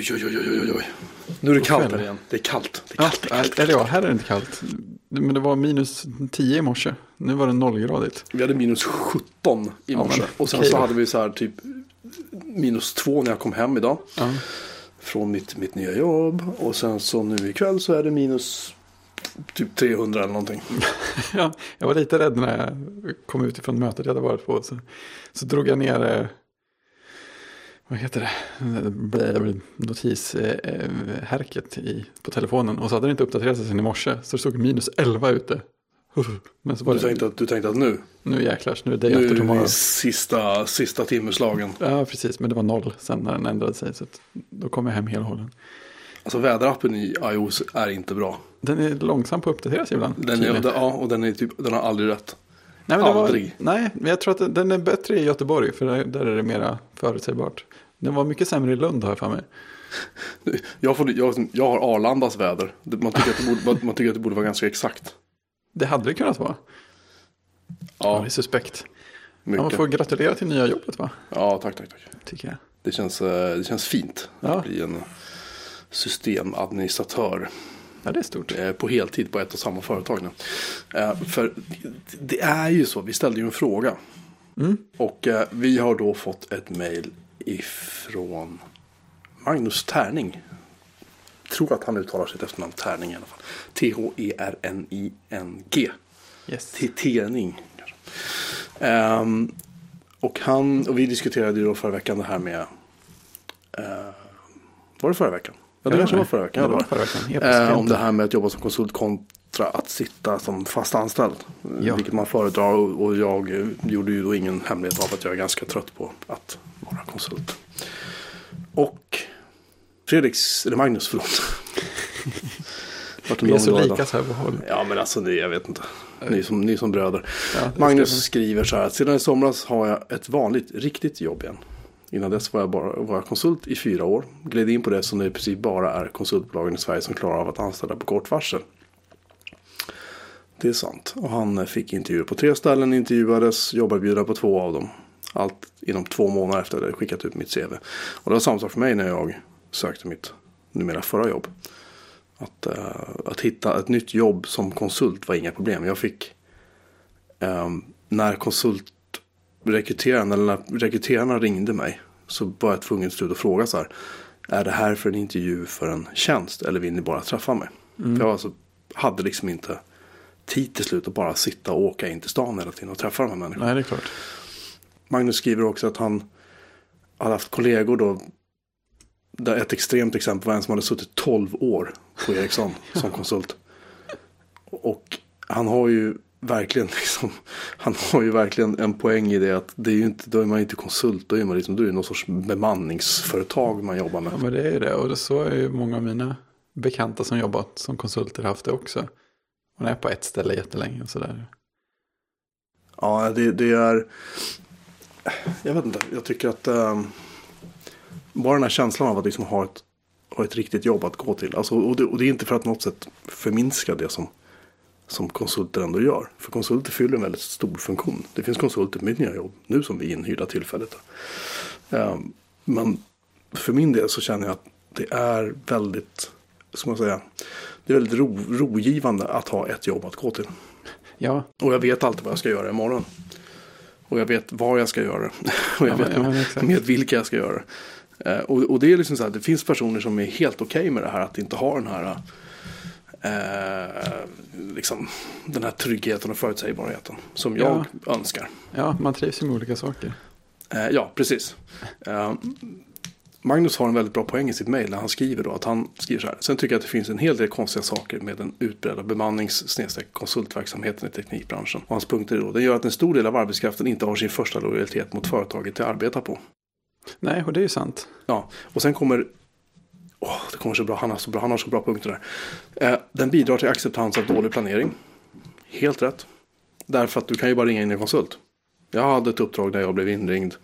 Oj, oj, oj, oj, oj. Nu är det kallt här igen. Det är kallt. Det är Ja, kallt. eller ja, här är det inte kallt. Men det var minus 10 i morse. Nu var det nollgradigt. Vi hade minus 17 i Ja, morse. men och sen så hade vi så här typ minus 2 när jag kom hem idag. Ja. Från mitt, mitt nya jobb. Och sen så nu ikväll så är det minus typ 300 eller någonting. Ja, jag var lite rädd när jag kom ut ifrån mötet jag hade varit på. Så, så drog jag ner, eh, vad heter det, notishärket i, på telefonen. Och så hade det inte uppdaterat sig sen i morse. Så det stod minus 11 ute. Men så var Du det, tänkte, att, du tänkte att nu, nu jäklars, nu är det day after tomorrow. sista, sista timmerslagen. Ja, precis, men det var noll sen när den ändrade sig. Så då kom jag hem helhållen. Alltså väderappen i iOS är inte bra. Den är långsam på att uppdatera sig ibland. Den, är, ja, och den, är typ, den har aldrig rätt. Nej, men det var, Aldrig. nej, men jag tror att den är bättre i Göteborg. För där, där är det mera förutsägbart. Den var mycket sämre i Lund har jag för mig. Jag, får, jag, jag har Arlandas väder. Man tycker, att det borde, man- man tycker att det borde vara ganska exakt. Det hade det kunnat vara. Ja, Ja, det är suspekt. Ja, man mycket. får gratulera till nya jobbet va? Ja, tack, tack, tack. Tycker jag. Det känns, eh, det känns fint Ja. att bli en systemadministratör Ja, det är stort. eh, på heltid på ett och samma företag nu. Eh, För det är ju så, vi ställde ju en fråga. Mm. Och vi har då fått ett mejl ifrån Magnus Tärning. Jag tror att han uttalar sitt efternamn Tärning i alla fall. T-H-E-R-N-I-N-G. Yes. Tärning. kanske. Ehm, och, han, och vi diskuterade ju då förra veckan det här med... eh, var det förra veckan? Ja, det kanske var förra veckan. Ja, det Ja, var förra veckan. Helt Eh, extremt. om det här med att jobba som konsult kontra att sitta som fast anställd. Ja. Vilket man föredrar och, jag gjorde ju då ingen hemlighet av att jag är ganska trött på att vara konsult. Och Fredriks, eller Magnus förlåt. Vi är så lika så här på håll. Ja men alltså det, jag vet inte. Ni som, ni som bröder. Ja, Magnus skriver så här. att Sedan i somras har jag ett vanligt, riktigt jobb igen. Innan dess var jag bara var jag konsult i fyra år. Gled in på det som det i princip bara är konsultbolagen i Sverige som klarar av att anställa på kort varsel. Det är sant. Och han eh, fick intervjuer på tre ställen, intervjuades, jobberbjudande på två av dem. Allt inom två månader efter att jag hade skickat ut mitt CV. Och det var samma sak för mig när jag sökte mitt numera förra jobb. Att, eh, att hitta ett nytt jobb som konsult var inga problem. Jag fick Ehm, när konsultrekryteraren eller när rekryterarna ringde mig så var jag tvungen till slut att fråga så här. Är det här för en intervju för en tjänst eller vill ni bara träffa mig? För jag alltså, hade liksom inte tid till slut att bara sitta och åka in till stan hela tiden och träffa de här människorna. Nej, det är klart. Magnus skriver också att han hade haft kollegor då. Där ett extremt exempel var en som hade suttit 12 år på Ericsson som konsult. Och han har ju verkligen liksom, han har ju verkligen en poäng i det att det är ju inte, då är man inte konsult, då är man liksom, då är det någon sorts bemanningsföretag man jobbar med. Ja, men det är ju det. Och det så är ju många av mina bekanta som jobbat som konsulter haft det också. Man är på ett ställe jättelänge och sådär. Ja, det, det är... Jag vet inte, jag tycker att... ehm, bara den här känslan av att liksom ha, ett, ha ett riktigt jobb att gå till. Alltså, och, det, och det är inte för att något sätt förminska det som, som konsulter ändå gör. För konsulter fyller en väldigt stor funktion. Det finns konsulter mitt nya jobb nu som vi är inhyrda tillfället. Ehm, men för min del så känner jag att det är väldigt, ska man säga, det är väldigt ro, rogivande att ha ett jobb att gå till. Ja, Och jag vet alltid vad jag ska göra imorgon. Och jag vet var jag ska göra det. Och jag Ja, vet ja, men exakt. med vilka jag ska göra det. Eh, Och, och det är liksom så här, det finns personer som är helt okej med det här. Att inte ha den här, eh, liksom, den här tryggheten och förutsägbarheten. Som jag önskar. ja, man trivs ju med olika saker. Eh, ja, precis. Eh, Magnus har en väldigt bra poäng i sitt mejl när han skriver då att han skriver så här. Sen tycker jag att det finns en hel del konstiga saker med den utbredda bemannings konsultverksamheten i teknikbranschen. Och hans punkter är då, den gör att en stor del av arbetskraften inte har sin första lojalitet mot företaget de arbetar på. Nej, och det är ju sant. Ja, och sen kommer Åh, det kommer så bra. Han har så bra, han har så bra punkter där. Eh, den bidrar till acceptans av dålig planering. Helt rätt. Därför att du kan ju bara ringa in en konsult. Jag hade ett uppdrag där jag blev inringd.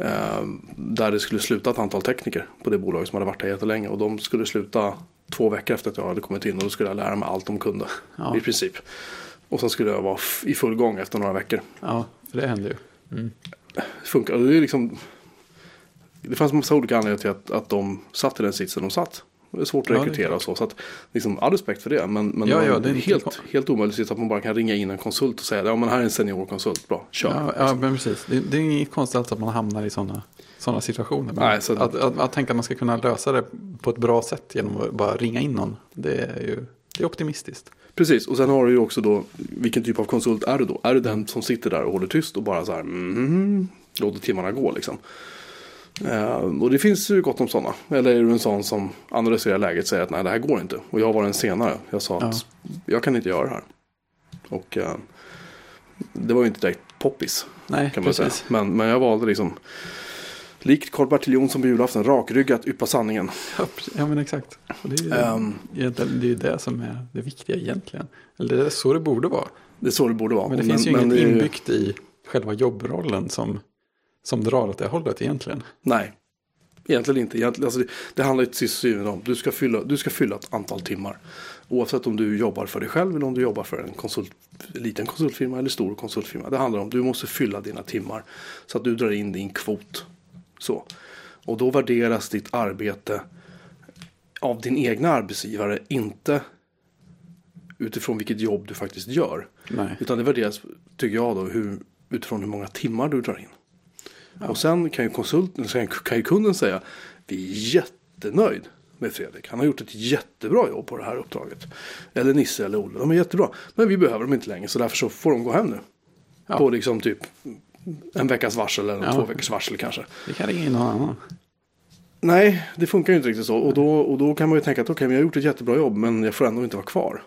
Eh, där det skulle sluta ett antal tekniker på det bolaget som hade varit där jättelänge. Och de skulle sluta två veckor efter att jag hade kommit in. Och då skulle jag lära mig allt de kunde. Ja. I princip. Och sen skulle jag vara i full gång efter några veckor. Ja, för det händer ju. Det funkar. Det är liksom... det fanns massa olika anledningar till att, att de satt i den sitsen de satt. Det är svårt att Ja, rekrytera och så. Så att, liksom, all respekt för det. Men, men Ja, ja, det är helt, kon- helt omöjligt att man bara kan ringa in en konsult och säga ja men här är en seniorkonsult, bra, kör. Ja, ja men precis. Det, det är inget konstigt alls att man hamnar i sådana såna situationer. Nej, så- att, att, att tänka att man ska kunna lösa det på ett bra sätt genom att bara ringa in någon. Det är ju det är optimistiskt. Precis, och sen har du ju också då vilken typ av konsult är du då? Är du den som sitter där och håller tyst och bara så här mm, låter timmarna gå liksom? Eh, och det finns ju gott om sådana. Eller är du en sån som analyserar läget och säger att nej det här går inte. Och jag var den senare. Jag sa att jag kan inte göra det här. Och eh, det var ju inte direkt poppis Nej, kan man precis. säga. Men, men jag valde liksom likt Karl-Bertil Jonsson på julafton rakryggat yppa sanningen. Ja, ja, men exakt. Och det är ju egentligen- det, är det som är det viktiga egentligen. Eller det är så det borde vara. Det är så det borde vara. Men det finns ju men inget ju- inbyggt i själva jobbrollen som, som drar åt det hållet egentligen. Nej, egentligen inte. Egentligen, alltså det, det handlar ju till syvende om du ska, fylla, du ska fylla ett antal timmar. Oavsett om du jobbar för dig själv eller om du jobbar för en konsult, liten konsultfirma eller stor konsultfirma. Det handlar om att du måste fylla dina timmar så att du drar in din kvot. Så. Och då värderas ditt arbete av din egna arbetsgivare, inte utifrån vilket jobb du faktiskt gör. Nej. Utan det värderas, tycker jag då, hur, utifrån hur många timmar du drar in. Och sen kan ju konsulten, sen kan ju kunden säga, vi är jättenöjd med Fredrik. Han har gjort ett jättebra jobb på det här uppdraget. Eller Nisse eller Olle, de är jättebra. Men vi behöver dem inte längre, så därför så får de gå hem nu. Ja. På liksom typ en veckas varsel eller Ja. två veckors varsel kanske. Det kan ringa in någon annan. Nej, det funkar ju inte riktigt så. Och då, och då kan man ju tänka att okej, men jag har gjort ett jättebra jobb, men jag får ändå inte vara kvar.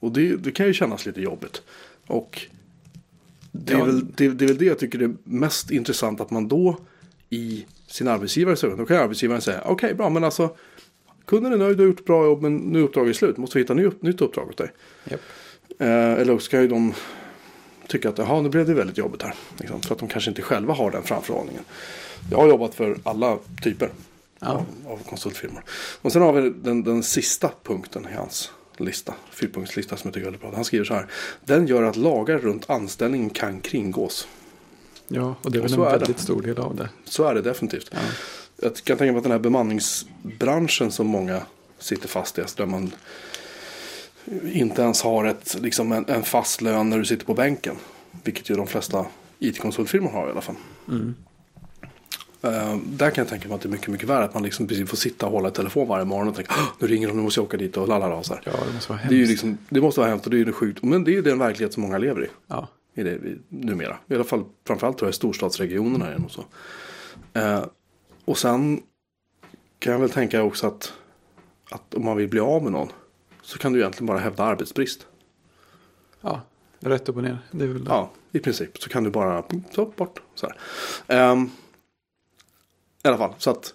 Och det, det kan ju kännas lite jobbigt. Och det är, Ja. väl, det, det är väl det jag tycker är mest intressant, att man då i sin arbetsgivares ögon, då kan arbetsgivaren säga, okej, bra, men alltså, kunden är nöjd, du har gjort bra jobb, men nu är uppdraget slut, måste vi hitta ny, nytt uppdrag åt dig. Japp. Eh, eller också kan ju de tycka att jaha, nu blev det väldigt jobbigt här. Liksom, för att de kanske inte själva har den framförhållningen. Jag har jobbat för alla typer Ja. av, av konsultfirmor. Och sen har vi den, den sista punkten i hans lista, fyrpunktslista som jag tycker är väldigt bra. Han skriver så här. Den gör att lagar runt anställning kan kringgås. Ja, och det är väl en är det. väldigt stor del av det. Så är det definitivt. Ja. Jag kan tänka mig att den här bemanningsbranschen som många sitter fast i, alltså där man inte ens har ett, liksom en, en fast lön när du sitter på bänken. Vilket ju de flesta IT-konsultfirmor har i alla fall. Mm. Eh, där kan jag tänka mig att det är mycket, mycket värre. Att man liksom precis får sitta och hålla i telefon varje morgon och tänka "Åh, nu ringer de, nu måste jag åka dit och lalala. och Så här. Ja, det måste vara Det, är ju hemskt. liksom, det måste vara hemskt och det är ju sjukt. Men det är ju den verklighet som många lever i. Ja. I det, i- numera. I alla fall framförallt tror jag i storstadsregionerna det nog så. Eh, och sen kan jag väl tänka också att, att om man vill bli av med någon så kan du egentligen bara hävda arbetsbrist. ja, rätt upp och ner. Det är väl Ja, i princip. Så kan du bara ta bort. Så här. I alla fall, så att.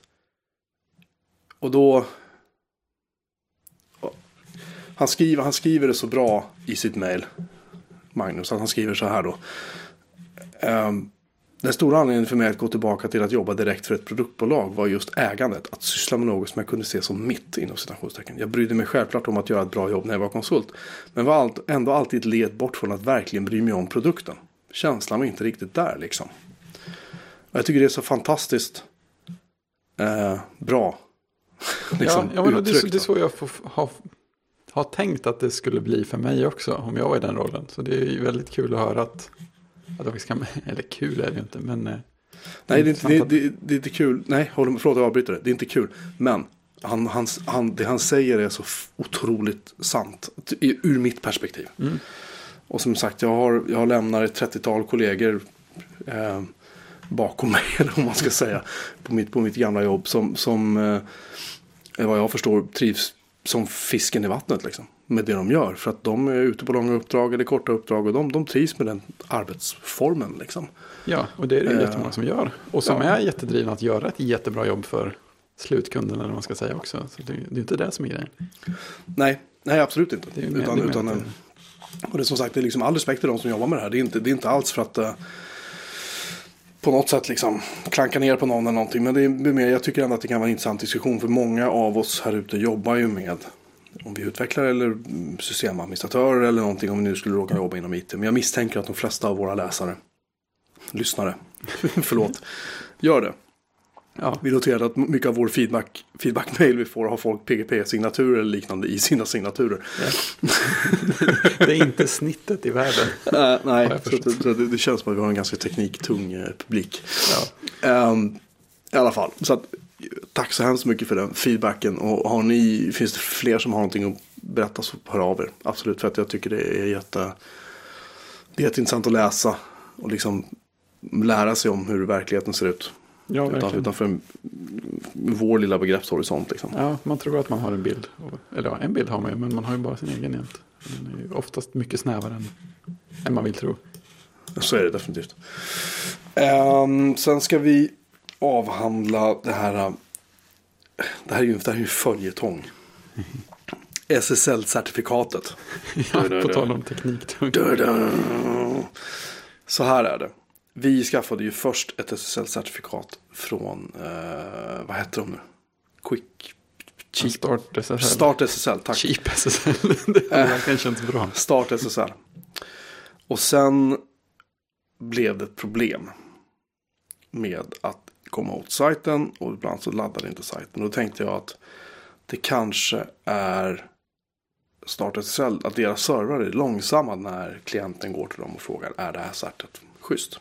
Och då. Han skriver, han skriver det så bra i sitt mejl. Magnus, att han skriver så här då. Um, den stora anledningen för mig att gå tillbaka till att jobba direkt för ett produktbolag var just ägandet. Att syssla med något som jag kunde se som mitt inom citationstecken. Jag brydde mig självklart om att göra ett bra jobb när jag var konsult. Men var allt, ändå alltid ett led bort från att verkligen bry mig om produkten. Känslan var inte riktigt där liksom. Och jag tycker det är så fantastiskt eh, bra. liksom, ja, ja, men det, är det är så jag får, har, har tänkt att det skulle bli för mig också. Om jag var i den rollen. Så det är ju väldigt kul att höra att. att jag ska, eller kul är det ju inte. Men eh, Nej, det är, inte, det, intressant det, det är inte kul. Nej, håll, förlåt jag avbryter det. Det är inte kul. Men han, hans, han, det han säger är så otroligt sant. Ur mitt perspektiv. Mm. Och som sagt, jag har, jag har lämnat ett 30-tal kollegor eh, bakom mig. Eller vad man ska säga. På mitt, på mitt gamla jobb. Som, som eh, vad jag förstår trivs som fisken i vattnet. Liksom, med det de gör. För att de är ute på långa uppdrag eller korta uppdrag. Och de, de trivs med den arbetsformen. Liksom. ja, och det är det Eh, jättemånga som gör. Och som ja. är jättedrivna att göra ett jättebra jobb för slutkunden. Eller vad man ska säga också. Så det, det är inte det som är grejen. Nej, nej absolut inte. Det är utan, utan, en- och det är som sagt, det är liksom all respekt till de som jobbar med det här. Det är inte, det är inte alls för att eh, på något sätt liksom klanka ner på någon eller någonting. Men det är mer, jag tycker ändå att det kan vara en intressant diskussion. För många av oss här ute jobbar ju med om vi utvecklar eller systemadministratörer eller någonting om vi nu skulle råka jobba inom IT. Men jag misstänker att de flesta av våra läsare, lyssnare, förlåt, gör det. Ja. Vi noterade att mycket av vår feedback, feedback-mail vi får har folk PGP-signaturer eller liknande i sina signaturer. det är inte snittet i världen. Uh, nej, så, det, så det, det känns som att vi har en ganska tekniktung eh, publik. Ja. Ehm, I alla fall, så att, tack så hemskt mycket för den feedbacken. Och har ni, finns det fler som har någonting att berätta så hör av er. Absolut, för att jag tycker det är jätte, det är jätteintressant att läsa och liksom lära sig om hur verkligheten ser ut. Ja, Utan, verkligen. utanför vår lilla begreppshorisont. Liksom. Ja, man tror att man har en bild. Eller ja, en bild har man ju, men man har ju bara sin egen jämt. Den är ju oftast mycket snävare än, än man vill tro. Så är det definitivt. Ehm, sen ska vi avhandla det här. äh, Det här är ju, det här är ju följetong. SSL-certifikatet. Ja, på tal om. Dun-dun. Så här är det. Vi skaffade ju först ett SSL-certifikat från, eh, vad heter de nu? Quick Cheap. Start SSL. Start SSL, tack. Cheap SSL. det har verkligen känts bra. Start SSL. Och sen blev det ett problem med att komma åt sajten och ibland så laddade inte sajten. Då tänkte jag att det kanske är Start SSL, att deras servrar är långsamma när klienten går till dem och frågar är det här certet schysst?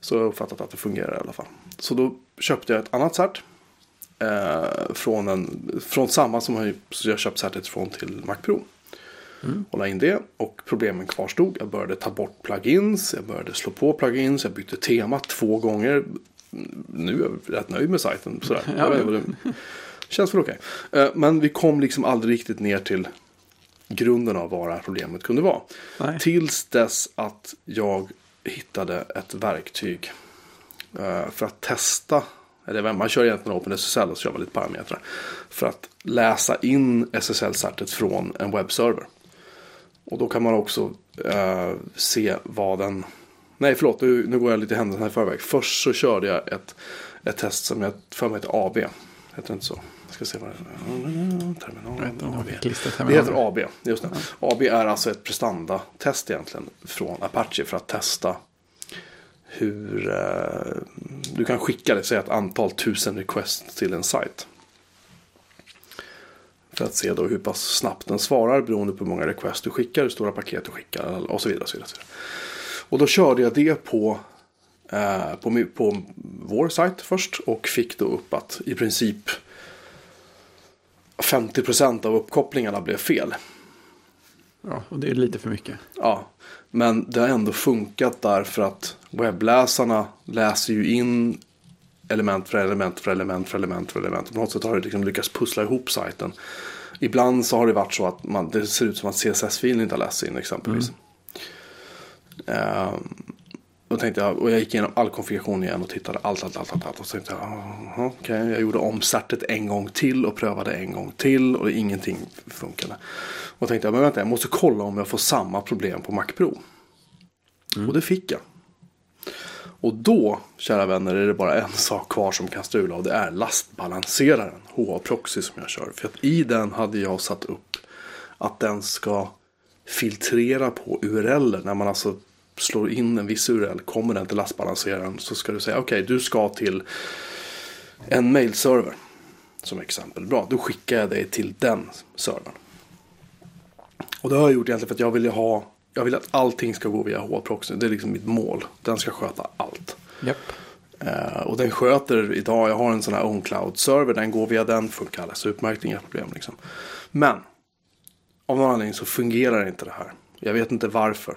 Så jag har uppfattat att det fungerar i alla fall. Så då köpte jag ett annat cert. Eh, från, en, från samma som jag, köpt certet från till Mac Pro. Och la in det och problemen kvarstod. Jag började ta bort plugins, jag började slå på plugins, jag bytte tema två gånger. Nu är jag rätt nöjd med sajten. Sådär. Ja, det- Känns väl okej. Eh, Men vi kom liksom aldrig riktigt ner till grunden av vad det här problemet kunde vara. Nej. Tills dess att jag hittade ett verktyg eh, för att testa. Eller man kör egentligen OpenSSL och så kör man lite parametrar. För att läsa in SSL-certet från en webbserver. Och då kan man också eh, se vad den... Nej, förlåt, nu, nu går jag lite händelserna i förväg. Först så körde jag ett, ett test som jag för mig heter AB. Heter det inte så? Jag ska se vad det är. Terminal, AB. Det heter AB, just det. AB är alltså ett prestanda-test egentligen från Apache för att testa hur eh, du kan skicka det, säg ett antal tusen requests till en sajt. För att se då hur pass snabbt den svarar beroende på hur många requests du skickar, hur stora paket du skickar och så vidare. Och, så vidare. och då körde jag det på, eh, på, på vår sajt först och fick då upp att i princip 50% av uppkopplingarna blev fel. Ja, och det är lite för mycket. Ja, men det har ändå funkat därför att webbläsarna läser ju in element för element för element för element för element. På något sätt har det liksom lyckats pussla ihop sajten. Ibland så har det varit så att man, det ser ut som att CSS-filen inte har läst in exempelvis. Ehm, då tänkte jag, och jag gick igenom all konfiguration igen och tittade allt, allt, allt, allt. allt. Och så tänkte jag, "Jaha, okej, jag gjorde om certet en gång till och prövade en gång till och ingenting funkade. Och tänkte jag, men vänta, jag måste kolla om jag får samma problem på Mac Pro. Och det fick jag. Och då, kära vänner, är det bara en sak kvar som kan strula och det är lastbalanseraren, HA-proxy som jag kör. För att i den hade jag satt upp att den ska filtrera på URL. När man alltså slår in en viss URL, kommer den till lastbalanseraren så ska du säga okej, du ska till en mailserver. Som exempel. Bra, då skickar jag dig till den servern. Och det har jag gjort egentligen för att jag vill ha jag vill att allting ska gå via HA-proxy. Det är liksom mitt mål. Den ska sköta allt. Japp. Eh, och den sköter idag, jag har en sån här OwnCloud-server, den går via den, funkar alldeles utmärkt, inga problem liksom. Men, av någon anledning så fungerar inte det här. Jag vet inte varför.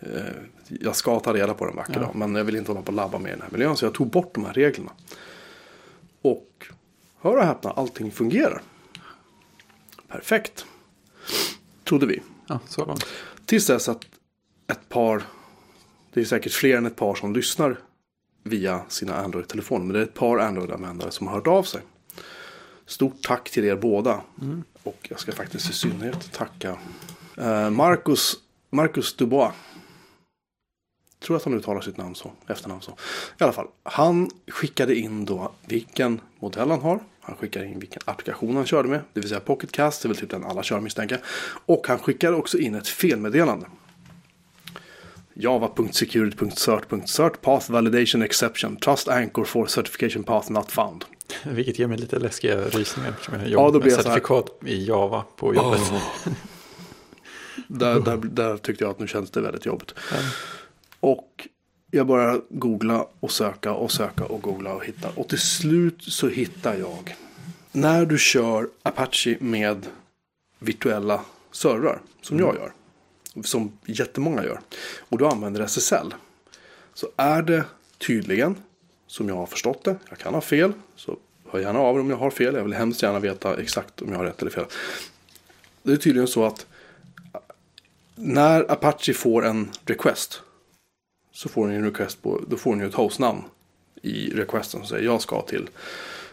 Eh, jag ska ta reda på den vacker Ja. dag, men jag vill inte hålla på och labba med i den här miljön, så jag tog bort de här reglerna. Och, hör och häpna, allting fungerar. Perfekt. Trodde vi. Ja, så långt. Tills dess att ett par, det är säkert fler än ett par som lyssnar via sina Android-telefoner. Men det är ett par Android-användare som har hört av sig. Stort tack till er båda. Och jag ska faktiskt i synnerhet tacka eh, Marcus, Marcus Dubois. Tror att han uttalar sitt namn så, efternamn så. I alla fall, han skickade in då vilken modell han har. Han skickade in vilken applikation han körde med. Det vill säga Pocketcast, det är väl typ den alla kör misstänker. Och han skickade också in ett felmeddelande. java.security.cert.cert path validation exception trust anchor for certification path not found. Vilket ger mig lite läskiga rysningar. Eftersom jag Ja, jobbar då med blir här- certifikat i Java på jobbet. Där, där, där tyckte jag att nu känns det väldigt jobbigt. Ja. Och jag börjar googla och söka och söka och googla och hitta. Och till slut så hittar jag. När du kör Apache med virtuella servrar. Som jag gör. Som jättemånga gör. Och du använder SSL. Så är det tydligen. Som jag har förstått det. Jag kan ha fel. Så hör gärna av er om jag har fel. Jag vill hemskt gärna veta exakt om jag har rätt eller fel. Det är tydligen så att när Apache får en request så får den en request på, då får ju ett hostnamn i requesten som säger jag ska till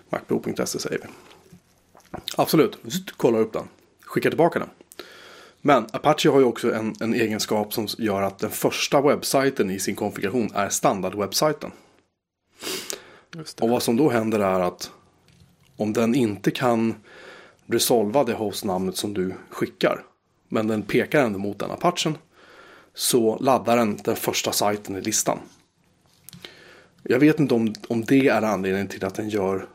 macpro.se säger vi. Absolut, kollar upp den, skickar tillbaka den. Men Apache har ju också en, en egenskap som gör att den första webbsajten i sin konfiguration är standardwebbsajten. Och vad som då händer är att om den inte kan resolva det hostnamnet som du skickar. Men den pekar ändå mot den apachen. Så laddar den den första sajten i listan. Jag vet inte om, om det är anledningen till att den gör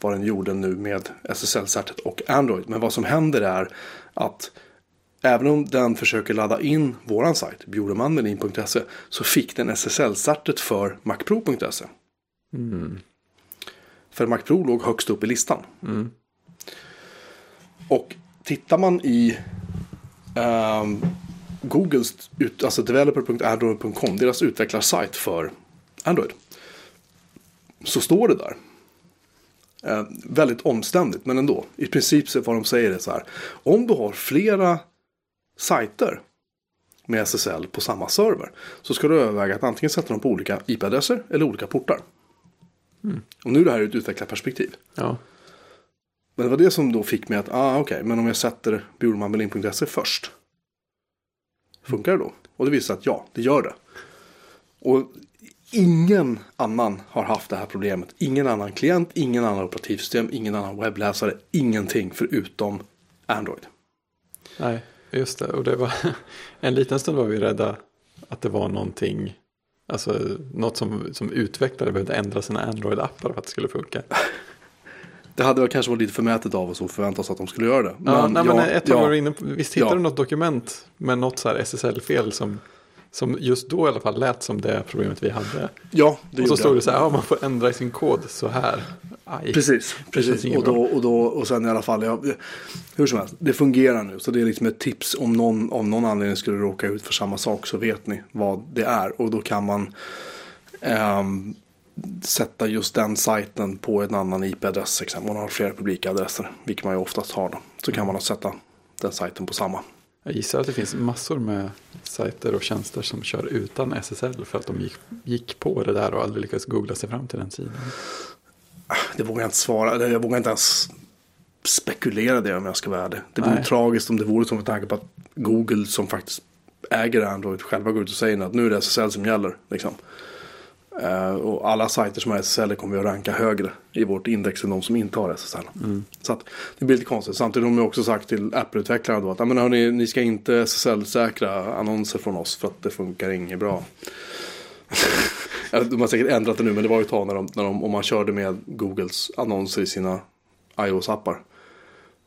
vad den gjorde nu med SSL-certet och Android. Men vad som händer är att även om den försöker ladda in våran sajt, bjurmanmelin.se, så fick den SSL-certet för macpro.se. För Mac Pro låg högst upp i listan. Och tittar man i ehm, Googles, ut, alltså developer.android.com, deras utvecklarsajt för Android. Så står det där. Eh, väldigt omständigt, men ändå. I princip så vad de säger är så här. Om du har flera sajter med SSL på samma server. Så ska du överväga att antingen sätta dem på olika IP-adresser eller olika portar. Och nu är det här ur ett utvecklarperspektiv. Ja. Men det var det som då fick mig att, ah okej, men om jag sätter bjurmanmelin.se först. Funkar det då? Och det visar sig att ja, det gör det. Och ingen annan har haft det här problemet. Ingen annan klient, ingen annan operativsystem, ingen annan webbläsare, ingenting förutom Android. Nej, just det. Och det var en liten stund var vi rädda att det var någonting, alltså något som, som utvecklare behövde ändra sina Android-appar för att det skulle funka. Det hade väl kanske varit lite förmätet av oss att förvänta oss att de skulle göra det. Ja, nej, men ja, ett tag ja. var inne på, visst hittade Ja. du något dokument med något så här SSL-fel som, som just då i alla fall lät som det problemet vi hade. Ja, det och så stod det så här, ja man får ändra i sin kod så här. Aj. Precis, precis. Och, då, och, då, och sen i alla fall, ja, hur som helst, det fungerar nu. Så det är liksom ett tips om någon av någon anledning skulle råka ut för samma sak så vet ni vad det är. Och då kan man ehm, sätta just den sajten på en annan IP-adress. Exempel. Man har flera publika adresser, vilket man ju oftast har. Då. Så kan man sätta den sajten på samma. Jag gissar att det finns massor med sajter och tjänster som kör utan SSL för att de gick, gick på det där och aldrig lyckades googla sig fram till den sidan. Det vågar jag inte svara. Jag vågar inte ens spekulera det om jag ska vara ärlig. Det vore Nej. tragiskt om det vore så med tanke på att Google som faktiskt äger Android själva går ut och säger att nu är det SSL som gäller. Liksom. Eh, och alla sajter som har SSL kommer vi att ranka högre i vårt index än de som inte har SSL. Så att det blir lite konstigt. Samtidigt har de också sagt till Apple-utvecklarna då att "Ja, men hörni, ni ska inte SSL-säkra annonser från oss för att det funkar inget bra. De har säkert ändrat det nu men det var ju ett tag när de, när de, om man körde med Googles annonser i sina iOS-appar.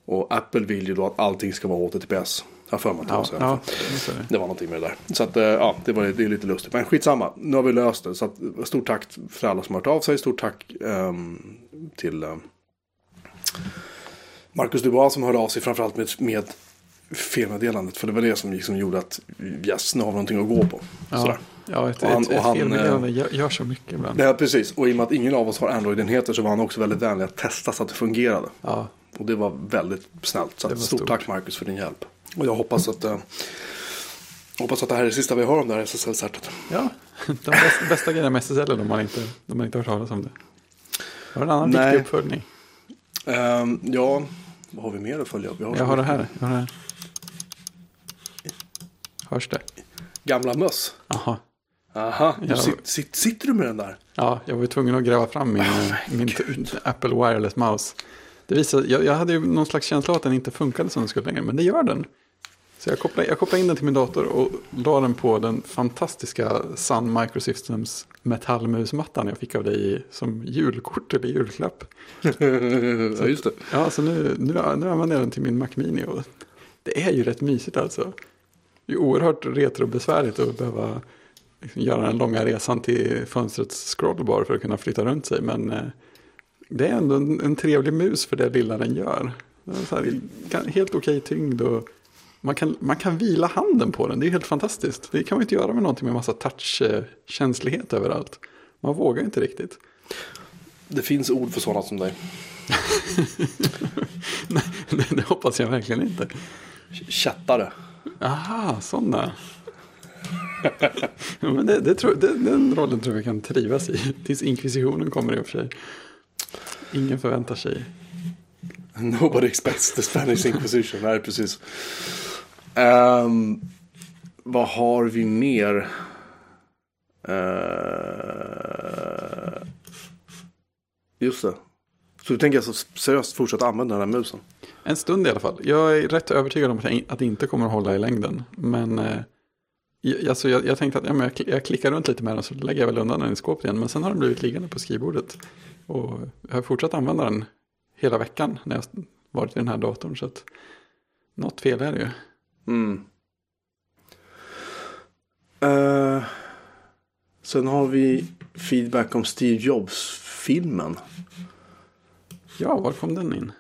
Och Apple vill ju då att allting ska vara HTTPS. Jag för mig att det var så. ja, det. Var någonting med det där. Så att, eh, ja, det, var, det är lite lustigt. Men skitsamma, nu har vi löst det. Så att, stort tack för alla som har hört av sig. Stort tack ehm, till ehm, Marcus Dubois som hörde av sig framförallt med, med felmeddelandet. För det var det som liksom gjorde att yes, nu har vi någonting att gå på. Sådär. Ja, ja ett, Och han- ett, och han, felmeddelande gör, gör så mycket ibland. Ja, precis. Och i och med att ingen av oss har Android-enheter så var han också väldigt vänlig att testa så att det fungerade. Ja, Och det var väldigt snällt. Så stort, stort. tack Marcus för din hjälp. Och jag hoppas att, eh, hoppas att det här är det sista vi hör om det här SSL-certet. ja. de bästa, bästa grejerna med SSL är de man inte, de man inte hört talas om det. Jag har en annan Nej. viktig uppföljning. Ehm, ja, vad har vi mer att följa upp? Jag har det mycket. här. Jag har det här. Hörs det? Gamla möss. Aha, du Ja. sit, sit, sitter du med den där? Ja, jag var ju tvungen att gräva fram min, eh, min Apple Wireless Mouse. Det visar, jag, jag hade ju någon slags känsla av att den inte funkade som den skulle längre, men det gör den. Så jag kopplade, jag kopplade in den till min dator och la den på den fantastiska Sun Microsystems metallmusmattan jag fick av dig som julkort eller julklapp. ja, just det. Ja, så nu, nu, nu använder jag den till min Mac Mini och det är ju rätt mysigt alltså. Det är oerhört retrobesvärligt att behöva liksom göra den långa resan till fönstrets scrollbar för att kunna flytta runt sig. Men eh, det är ändå en, en trevlig mus för det lilla den gör. Här, helt okej tyngd och man kan, man kan vila handen på den. Det är helt fantastiskt. Det kan man inte göra med någonting med massa touchkänslighet överallt. Man vågar inte riktigt. Det finns ord för sådana som dig. Nej, det hoppas jag verkligen inte. Chattare. Aha, sådana. men det, det tror, det, den rollen tror jag vi kan trivas i. Tills inkvisitionen kommer i och för sig. Ingen förväntar sig. Nobody expects the Spanish Inquisition. Nej, precis. Ehm, vad har vi mer? Eh, just det. Så du tänker alltså seriöst fortsätta använda den här musen? En stund i alla fall. Jag är rätt övertygad om att, det inte kommer att hålla i längden. Men eh, alltså jag, jag tänkte att ja, men jag, jag klickar runt lite med den så lägger jag väl undan den i skåpet igen. Men sen har den blivit liggande på skrivbordet. Och jag har fortsatt använda den hela veckan när jag varit i den här datorn. Så att något fel är det ju. Mm. Eh, sen har vi feedback om Steve Jobs-filmen. Ja, var kom den in?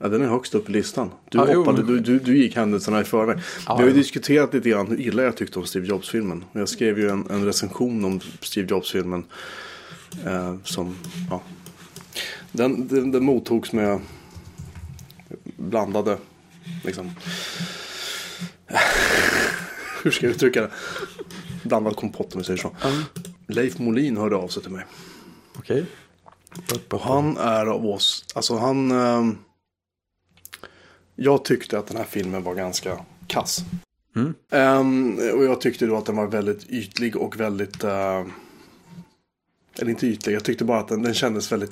Ja, den är högst upp i listan. Du, jo, hoppade, du, du, du gick händelserna i förväg. Ja, vi har ju diskuterat lite grann hur illa jag tyckte om Steve Jobs-filmen. Jag skrev ju en, en recension om Steve Jobs-filmen. Eh, som, ja. den, den, den mottogs med blandade, liksom. hur ska jag uttrycka det? Blandad kompott om vi säger så. Ja, Leif Molin hörde av sig till mig. Okej. Och han är av oss, alltså han... ehm, jag tyckte att den här filmen var ganska kass. Mm. Ehm, och jag tyckte då att den var väldigt ytlig och väldigt... eh, eller inte ytlig, jag tyckte bara att den, den kändes väldigt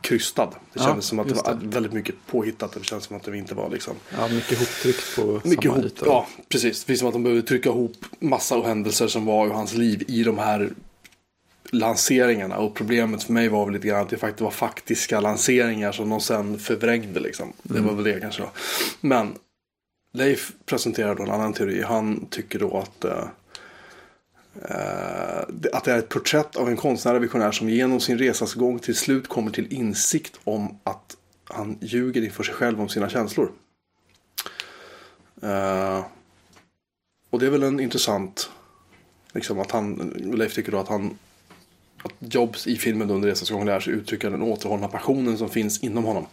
krystad. Det Ja, kändes som att det var det. väldigt mycket påhittat. Det kändes som att det inte var liksom... Ja, mycket hoptryckt på Mycket samma ihop, yta. ja precis. Precis som att de behövde trycka ihop massa händelser som var i hans liv i de här lanseringarna. Och problemet för mig var väl lite grann att det faktiskt var faktiska lanseringar som de sen förvrängde liksom. Det var väl det kanske då. Men Leif presenterar då en annan teori. Han tycker då att eh, eh, att det är ett porträtt av en konstnärlig visionär som genom sin resas gång till slut kommer till insikt om att han ljuger inför sig själv om sina känslor. Eh, och det är väl en intressant, liksom att han, Leif tycker då att han, att Jobs i filmen under resans gång lär sig uttrycka den återhållna passionen som finns inom honom.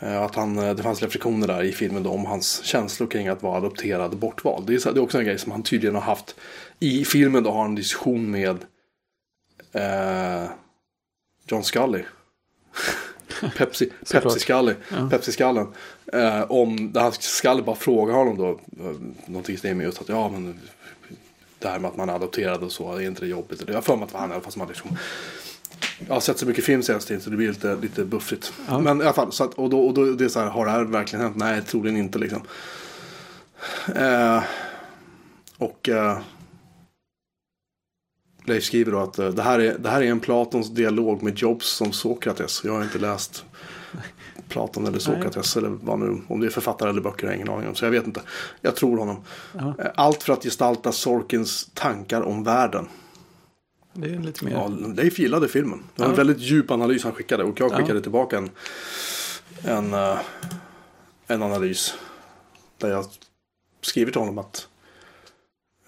Eh, Att han, eh, det fanns reflektioner där i filmen om hans känslor kring att vara adopterad och bortvald. Det är, så- det är också en grej som han tydligen har haft i filmen. Då har han en diskussion med eh, John Scully. Pepsi. Pepsi Scully. Ja. Pepsi-skallen. Eh, om, där han Scully bara frågar honom då. Eh, någonting i stil med just att ja men. Det här med att man är adopterad och så. Är inte det jobbigt? Jag har för mig att det var han i alla fall som hade liksom. Jag har sett så mycket film senaste tiden så det blir lite, lite buffrigt. Ja. Men i alla fall. Så att, och då, och då det är så här. Har det här verkligen hänt? Nej, troligen inte liksom. Eh, och. Eh, Leif skriver då att eh, det här, är, det här är en Platons dialog med Jobs som Sokrates. Jag har inte läst Platon eller Sokrates eller vad nu, om det är författare eller böcker har jag ingen aning om. Så jag vet inte. Jag tror honom. Ja. Eh, Allt för att gestalta Sorkins tankar om världen. Det är lite mer. Ja, Leif gillade filmen. Det var en väldigt djup analys han skickade. Och jag Ja. skickade tillbaka en, en, eh, en analys. Där jag skriver till honom att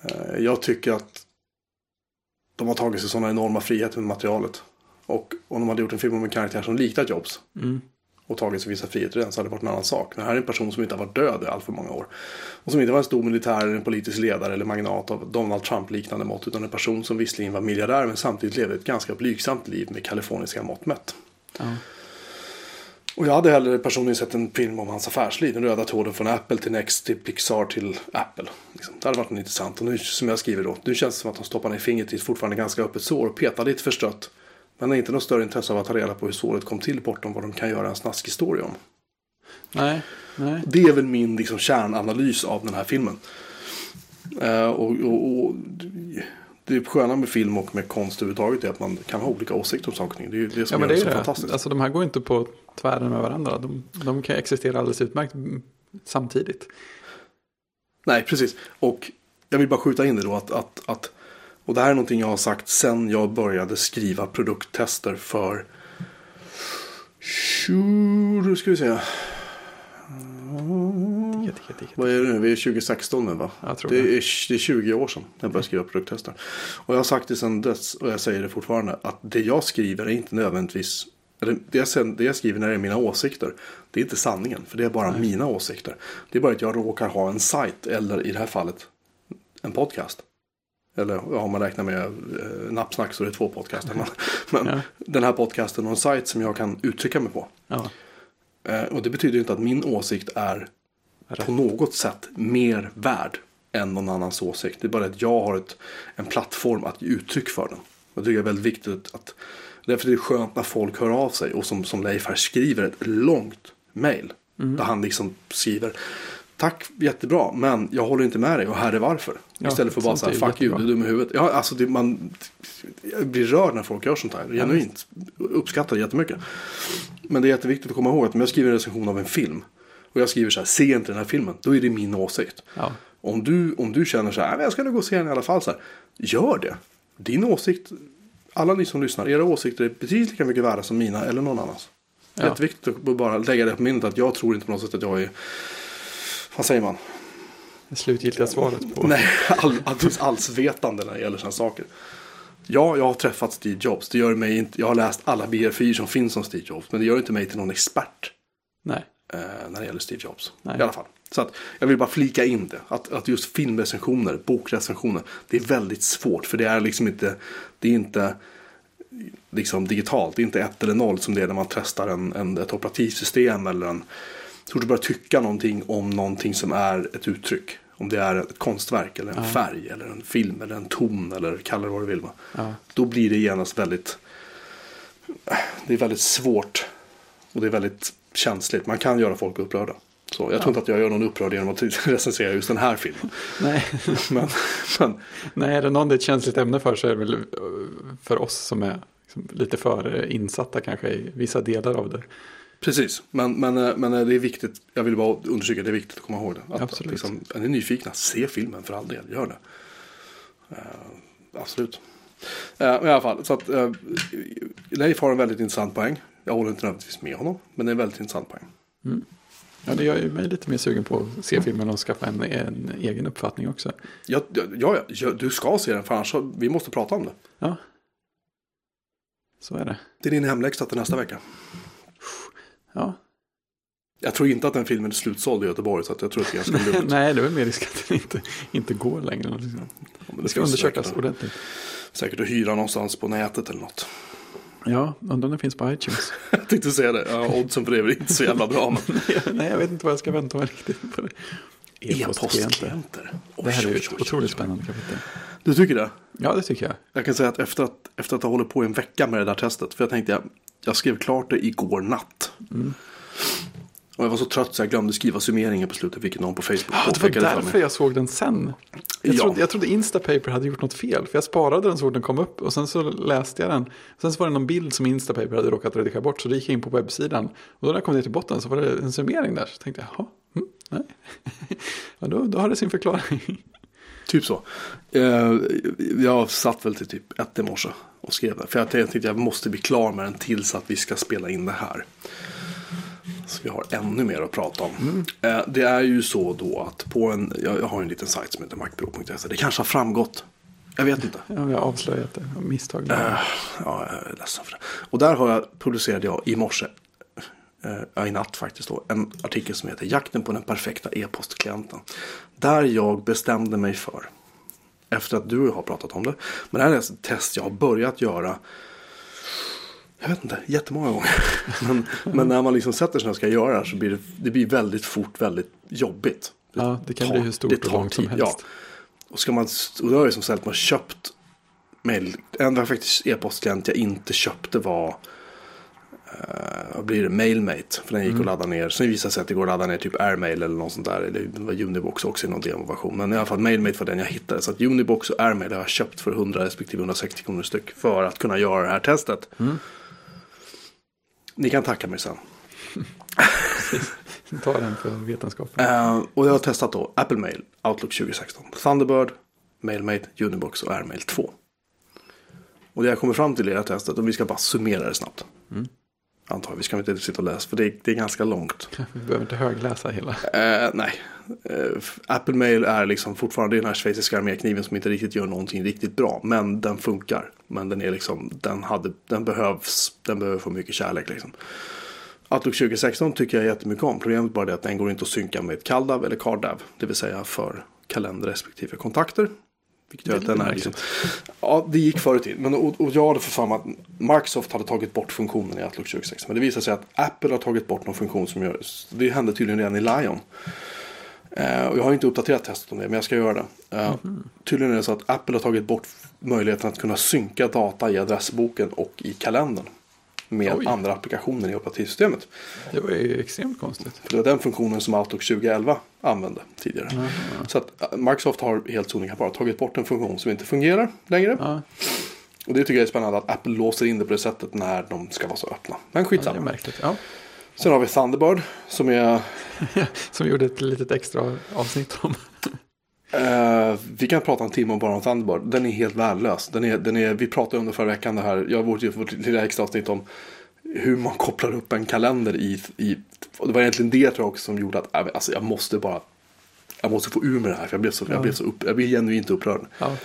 eh, jag tycker att de har tagit sig sådana enorma friheter med materialet. Och om de hade gjort en film om en karaktär som liknar Jobs Mm. Och tagit sig vissa friheter så hade det varit en annan sak. Men här är en person som inte har varit död i allt för många år. Och som inte var en stor militär eller en politisk ledare eller magnat av Donald Trump-liknande mått. Utan en person som visserligen var miljardär men samtidigt levde ett ganska blygsamt liv med kaliforniska mått mätt. Ja. Och jag hade hellre personligen sett en film om hans affärsliv. Den röda tråden från Apple till Next till Pixar till Apple. Liksom. Det hade varit intressant. Och nu som jag skriver då. Nu känns det som att de stoppar ner fingret i ett fortfarande ganska öppet sår. Och petar lite förstrött. Men har inte något större intresse av att ta reda på hur såret kom till bortom vad de kan göra en snaskig story om. Nej, nej. Det är väl min liksom, kärnanalys av den här filmen. Eh, och, och, och det sköna med film och med konst överhuvudtaget är att man kan ha olika åsikter om saker. Det är ju det Ja, som men gör det är så det. fantastiskt. Alltså de här går inte på tvären med varandra. De, de kan existera alldeles utmärkt samtidigt. Nej, precis. Och jag vill bara skjuta in det då att, att, att och det här är någonting jag har sagt sen jag började skriva produkttester för 20, då ska vi se. Vad är det nu? Vi är 2016 nu va? Det, är, det är 20 år sedan jag började skriva produkttester. Och jag har sagt det sedan dess och jag säger det fortfarande. Att det jag skriver är inte nödvändigtvis. Det, jag, det jag skriver när det är mina åsikter. Det är inte sanningen. För det är bara mina åsikter. Det är bara att jag råkar ha en sajt. Eller i det här fallet en podcast. Eller ja, om man räknar med eh, nappsnack så är det två podcaster. Men, men Ja. den här podcasten och en sajt som jag kan uttrycka mig på. Ja, Eh, och det betyder inte att min åsikt är Rätt. på något sätt mer värd än någon annans åsikt. Det är bara att jag har ett, en plattform att ge uttryck för den. Jag tycker det är väldigt viktigt att Därför är det skönt när folk hör av sig och som, som Leif här skriver ett långt mail. Mm. Där han liksom skriver Tack jättebra men jag håller inte med dig och här är varför. Ja, Istället för bara sånt så här är fuck you du är dum i huvudet. Ja, alltså det, man jag blir rörd när folk gör sånt här. Genuint. Uppskattar det jättemycket. Men det är jätteviktigt att komma ihåg att om jag skriver en recension av en film. Och jag skriver så här, se inte den här filmen. Då är det min åsikt. ja. Om du, om du känner så här, "Nej, men jag ska nog gå och se den i alla fall. Så här, gör det. Din åsikt, alla ni som lyssnar, era åsikter är precis lika mycket värda som mina eller någon annans. Ja. Jätteviktigt att bara lägga det på minnet att jag tror inte på något sätt att jag är, vad säger man? Det slutgiltiga svaret på. Nej, all, alldeles allsvetande när det gäller sådana saker. Ja, jag har träffat Steve Jobs. Det gör mig inte, jag har läst alla biografier som finns om Steve Jobs. Men det gör inte mig till någon expert Nej. eh, när det gäller Steve Jobs. Nej. I alla fall. Så att jag vill bara flika in det. Att, att just filmrecensioner, bokrecensioner. Det är väldigt svårt. För det är liksom inte, det är inte liksom digitalt. Det är inte ett eller noll som det är när man testar en, en, ett operativsystem. Eller en, så du börjar tycka någonting om någonting som är ett uttryck. Om det är ett konstverk eller en färg eller en film eller en ton eller kalla det vad du vill. Va? Ja. Då blir det genast väldigt Det är väldigt svårt Och det är väldigt känsligt. Man kan göra folk upprörda. Så jag tror inte att jag gör någon upprörd genom att recensera just den här filmen. Nej. Men, men Nej, är det någon det är ett känsligt ämne för så är det väl eh, för oss som är liksom lite för insatta kanske i vissa delar av det. Precis. Men, men, eh, men eh, det är viktigt. Jag vill bara understryka det är viktigt att komma ihåg det. Att, Absolut. Att liksom, är ni nyfikna, se filmen för all del. Gör det. Eh, absolut. Men i alla fall, så att uh, Leif har en väldigt intressant poäng. Jag håller inte nödvändigtvis med honom. Men det är en väldigt intressant poäng. Ja, det gör ju mig lite mer sugen på att se filmen och skaffa en, en egen uppfattning också. Ja, ja, ja, du ska se den för annars vi måste prata om det. Ja. Så är det. Det är din hemläxa till nästa vecka. Ja. Jag tror inte att den filmen är slutsåld i Göteborg så att jag tror att det är ganska lugnt. Nej, det är väl mer risk att den inte, inte går längre. Liksom. Men Det ska finns undersökas säkert, ordentligt. säkert att hyra någonstans på nätet eller något. Ja, undrar om den finns på iTunes. Jag tänkte säga det. Ja, oddsen för det är väl inte så jävla bra. Men... Nej, jag vet inte vad jag ska vänta mig riktigt på det. E-postklienter. Det här är ett otroligt spännande kapitel. Du tycker det? Ja, det tycker jag. Jag kan säga att efter att, efter att ha hållit på i en vecka med det där testet. För jag tänkte jag, jag skrev klart det igår natt. Mm. Och jag var så trött så jag glömde skriva summeringen på slutet. Vilket någon på Facebook Ja, det var därför jag såg den sen. Jag, Ja. trodde, jag trodde Instapaper hade gjort något fel. För jag sparade den så fort den kom upp. Och sen så läste jag den. Sen så var det någon bild som Instapaper hade råkat redigera bort. Så då gick jag in på webbsidan. Och då när jag kom ner till botten så var det en summering där. Så tänkte jag, jaha, mm, nej. ja, då, då har det sin förklaring. Typ så. Eh, jag satt väl till typ ett i morse och skrev det. För jag tänkte att jag måste bli klar med den tills att vi ska spela in det här. Så vi har ännu mer att prata om. Eh, det är ju så då att på en, jag, jag har en liten sajt som heter macpro.se. Det kanske har framgått. Jag vet inte. Ja, jag har avslöjat det av misstag. Eh, ja, jag är ledsen för det. Och där har jag, producerade jag i morse, eh, i natt faktiskt då, en artikel som heter Jakten på den perfekta e-postklienten. Där jag bestämde mig för, efter att du har pratat om det, men det här är ett test jag har börjat göra jag vet inte, jättemånga gånger. Men, men när man liksom sätter sig och ska göra det här så blir det, det blir väldigt fort väldigt jobbigt. Ja, det kan tar- bli hur stort det och långt som tid, helst. Ja. Och, ska man, och då har jag som sagt man köpt mail. En faktiskt e-postklient jag inte köpte var vad blir det, Mailmate. För den gick att ladda ner. Sen visade det sig att det går att ladda ner typ Airmail eller något sånt där. Eller det var Unibox också i någon demoversion. Men i alla fall Mailmate var den jag hittade. Så att Unibox och Airmail har jag köpt för 100 respektive 160 kronor styck. För att kunna göra det här testet. Ni kan tacka mig sen. Ta den för vetenskapen. Eh, och jag har testat då Apple Mail, Outlook 2016, Thunderbird, Mailmate, Unibox och Airmail 2. Och det jag kommer fram till i det här testet, och vi ska bara summera det snabbt. Antar jag, vi ska inte sitta och läsa för det är, det är ganska långt. Vi behöver inte högläsa hela. Eh, nej, Eh, Apple Mail är liksom fortfarande den här schweiziska armékniven som inte riktigt gör någonting riktigt bra. Men den funkar. Men den är liksom, den, hade, den behövs, den behöver få mycket kärlek liksom. Outlook 2016 tycker jag jättemycket om. Problemet är bara det att den går inte att synka med CalDAV eller CardDAV. Det vill säga för kalender respektive kontakter. Är att den lite är liksom, ja, det gick förr i tiden. Men, och, och jag hade för fan att Microsoft hade tagit bort funktionen i Outlook 2016. Men det visade sig att Apple har tagit bort någon funktion som gör, det hände tydligen redan i Lion. Eh, och jag har inte uppdaterat testet om det, men jag ska göra det. Eh, Tydligen är det så att Apple har tagit bort möjligheten att kunna synka data i adressboken och i kalendern. Med Oj. andra applikationer i operativsystemet. Det var ju extremt konstigt. För det var den funktionen som Outlook 2011 använde tidigare. Så att eh, Microsoft har helt sonika bara tagit bort en funktion som inte fungerar längre. Ja, Och det tycker jag är spännande att Apple låser in det på det sättet när de ska vara så öppna. Men det är skitsamma. märkligt. Ja. Sen har vi Thunderbird som är... Som gjorde ett litet extra avsnitt om. Eh, vi kan prata en timme om bara om Thunderbird. Den är helt värdelös. Den är, den är, vi pratade under förra veckan det här. Jag har vårt, vårt lilla extra avsnitt om hur man kopplar upp en kalender i... i det var egentligen det tror jag också som gjorde att äh, alltså, jag måste bara... Jag måste få ur med det här. För jag blev så, jag blev så upp, jag blev genuint upprörd. Ja.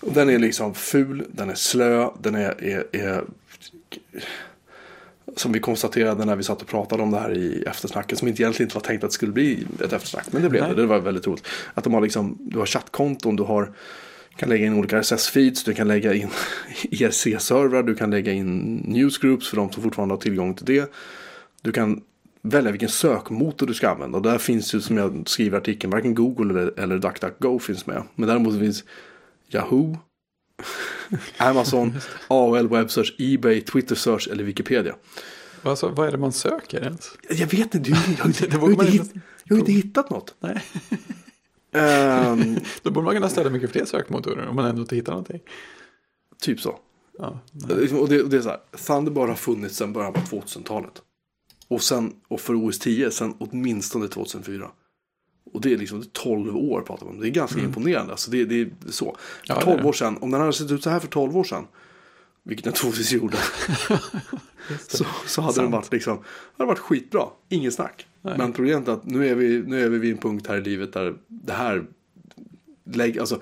Den är liksom ful, den är slö, den är, är, är som vi konstaterade när vi satt och pratade om det här i eftersnacket. Som inte egentligen inte var tänkt att det skulle bli ett eftersnack. Men det blev Nej. det. Det var väldigt roligt. Att de har liksom, du har chattkonton, du har kan lägga in olika RSS-feeds, du kan lägga in ERC-servrar, du kan lägga in newsgroups för de som fortfarande har tillgång till det. Du kan välja vilken sökmotor du ska använda. Och där finns ju som jag skriver i artikeln, varken Google eller, eller DuckDuckGo finns med. Men däremot finns Yahoo, Amazon, AOL Web Search, Ebay, Twitter Search eller Wikipedia. Alltså, vad är det man söker ens? Jag vet inte, jag har inte, jag har hitt, inte jag har inte hittat något. Nej. Ehm, Då borde man kunna ställa mycket fler sökmotorer om man ändå inte hittar någonting. typ så. Ja. Och det, och det är så här, Thunderbird har funnits sedan början på 2000-talet. Och, sen, och för OS 10 sedan åtminstone 2004. Och det är liksom det är 12 år pratar man om. Det är ganska imponerande. Alltså det, det är så. För Mm. Ja, det är 12 det. år sedan, om den hade sett ut så här för 12 år sedan. Vilket den troligtvis gjorde. så, så hade den varit liksom, hade varit skitbra. Ingen snack. Nej. Men problemet är att nu är, vi, nu är vi vid en punkt här i livet där det här lägg, alltså,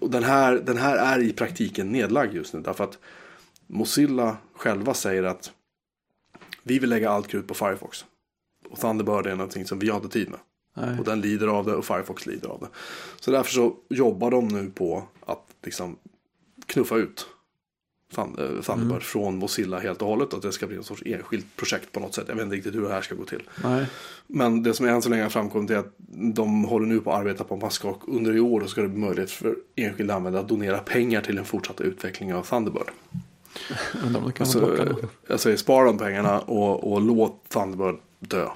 den, här, den här är i praktiken nedlagd just nu. Därför att Mozilla själva säger att vi vill lägga allt krut på Firefox. Och Thunderbird är någonting som vi har inte tid med. Nej. Och den lider av det och Firefox lider av det. Så därför så jobbar de nu på att liksom knuffa ut eh, Thunderbird Mm. från Mozilla helt och hållet. Att det ska bli en sorts enskilt projekt på något sätt. Jag vet inte riktigt hur det här ska gå till. Nej. Men det som än så länge har framkommit är att de håller nu på att arbeta på att man ska under i år ska det bli möjligt för enskilda användare att donera pengar till den fortsatta utvecklingen av Thunderbird. Undrar om de kan Så, plocka någon. jag säger spara de pengarna och, och låt Thunderbird dö.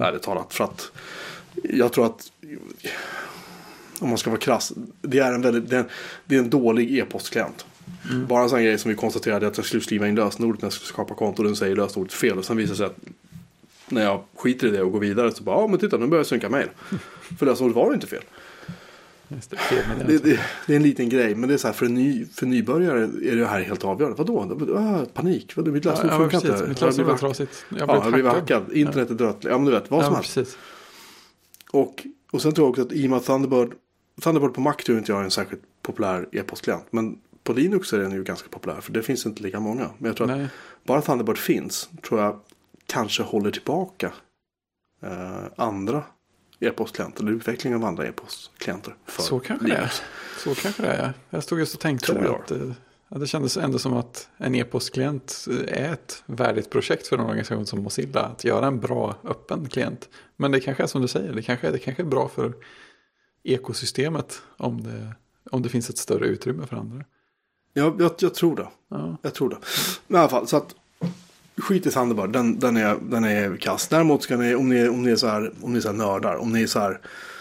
Ärligt talat. För att jag tror att om man ska vara krass. Det är en, väldigt, det är en, det är en dålig e-postklient. Bara en sån grej som vi konstaterade att jag skulle skriva in lösenordet när jag skulle skapa konto. Och den säger lösenordet fel. Och sen visar det sig att när jag skiter i det och går vidare så bara ja men titta nu börjar jag synka mejl. För lösenordet var inte fel. Det, fel Det, det. det, är en liten grej, men det är så här, för, en ny, för nybörjare är det här helt avgörande. Vadå? Ah, panik, Vadå? mitt Ja, lösenord ja, funkar inte. Mitt lösenord hack- trasigt. Jag Ja, har blivit hackad. Internet är dött. Ja, men du vet, vad som Ja, helst. Och, och sen tror jag också att i och med att Thunderbird, Thunderbird på Mac tror inte jag är en särskilt populär e-postklient. Men på Linux är den ju ganska populär, för det finns inte lika många. Men jag tror att Nej. bara Thunderbird finns, tror jag kanske håller tillbaka eh, andra e-postklienter, eller utveckling av andra e-postklienter. Så kanske det är. Linux. Så kanske det är. ja. Jag stod just och tänkte Tror jag. att, att det kändes ändå som att en e-postklient eh, är ett värdigt projekt för en organisation som Mozilla. Att göra en bra öppen klient. Men det kanske är som du säger, det kanske, det kanske är bra för ekosystemet om det, om det finns ett större utrymme för andra. Ja, jag, jag tror det. Ja, Jag tror det. Men i alla fall, så att skit i Thunderbird, den, den, är, den är kass. Däremot ska ni, om ni, om ni är så här, om ni är så här nördar, om ni är så här,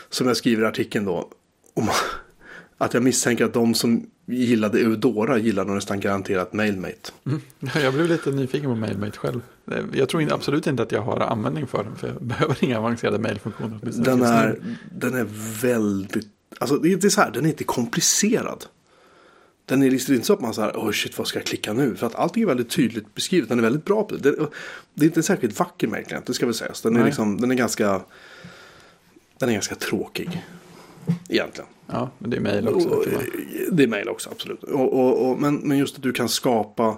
som jag skriver i artikeln då, om, att jag misstänker att de som gillade Eudora gillade nästan garanterat Mailmate. Mm. Jag blev lite nyfiken på Mailmate själv. Jag tror absolut inte att jag har användning för den, för jag behöver inga avancerade mailfunktioner. Den är, den är väldigt, alltså det är så här, den är inte komplicerad. Den är liksom inte så att man säger, oh shit vad ska jag klicka nu? För att allting är väldigt tydligt beskrivet. Den är väldigt bra på det. Det, det är inte särskilt vacker märkning, det ska väl sägas. Den är, liksom, den är ganska, den är ganska tråkig. Egentligen. Ja, men det är mail också. Och, det är mail också, absolut. Och, och, men, men just att du kan skapa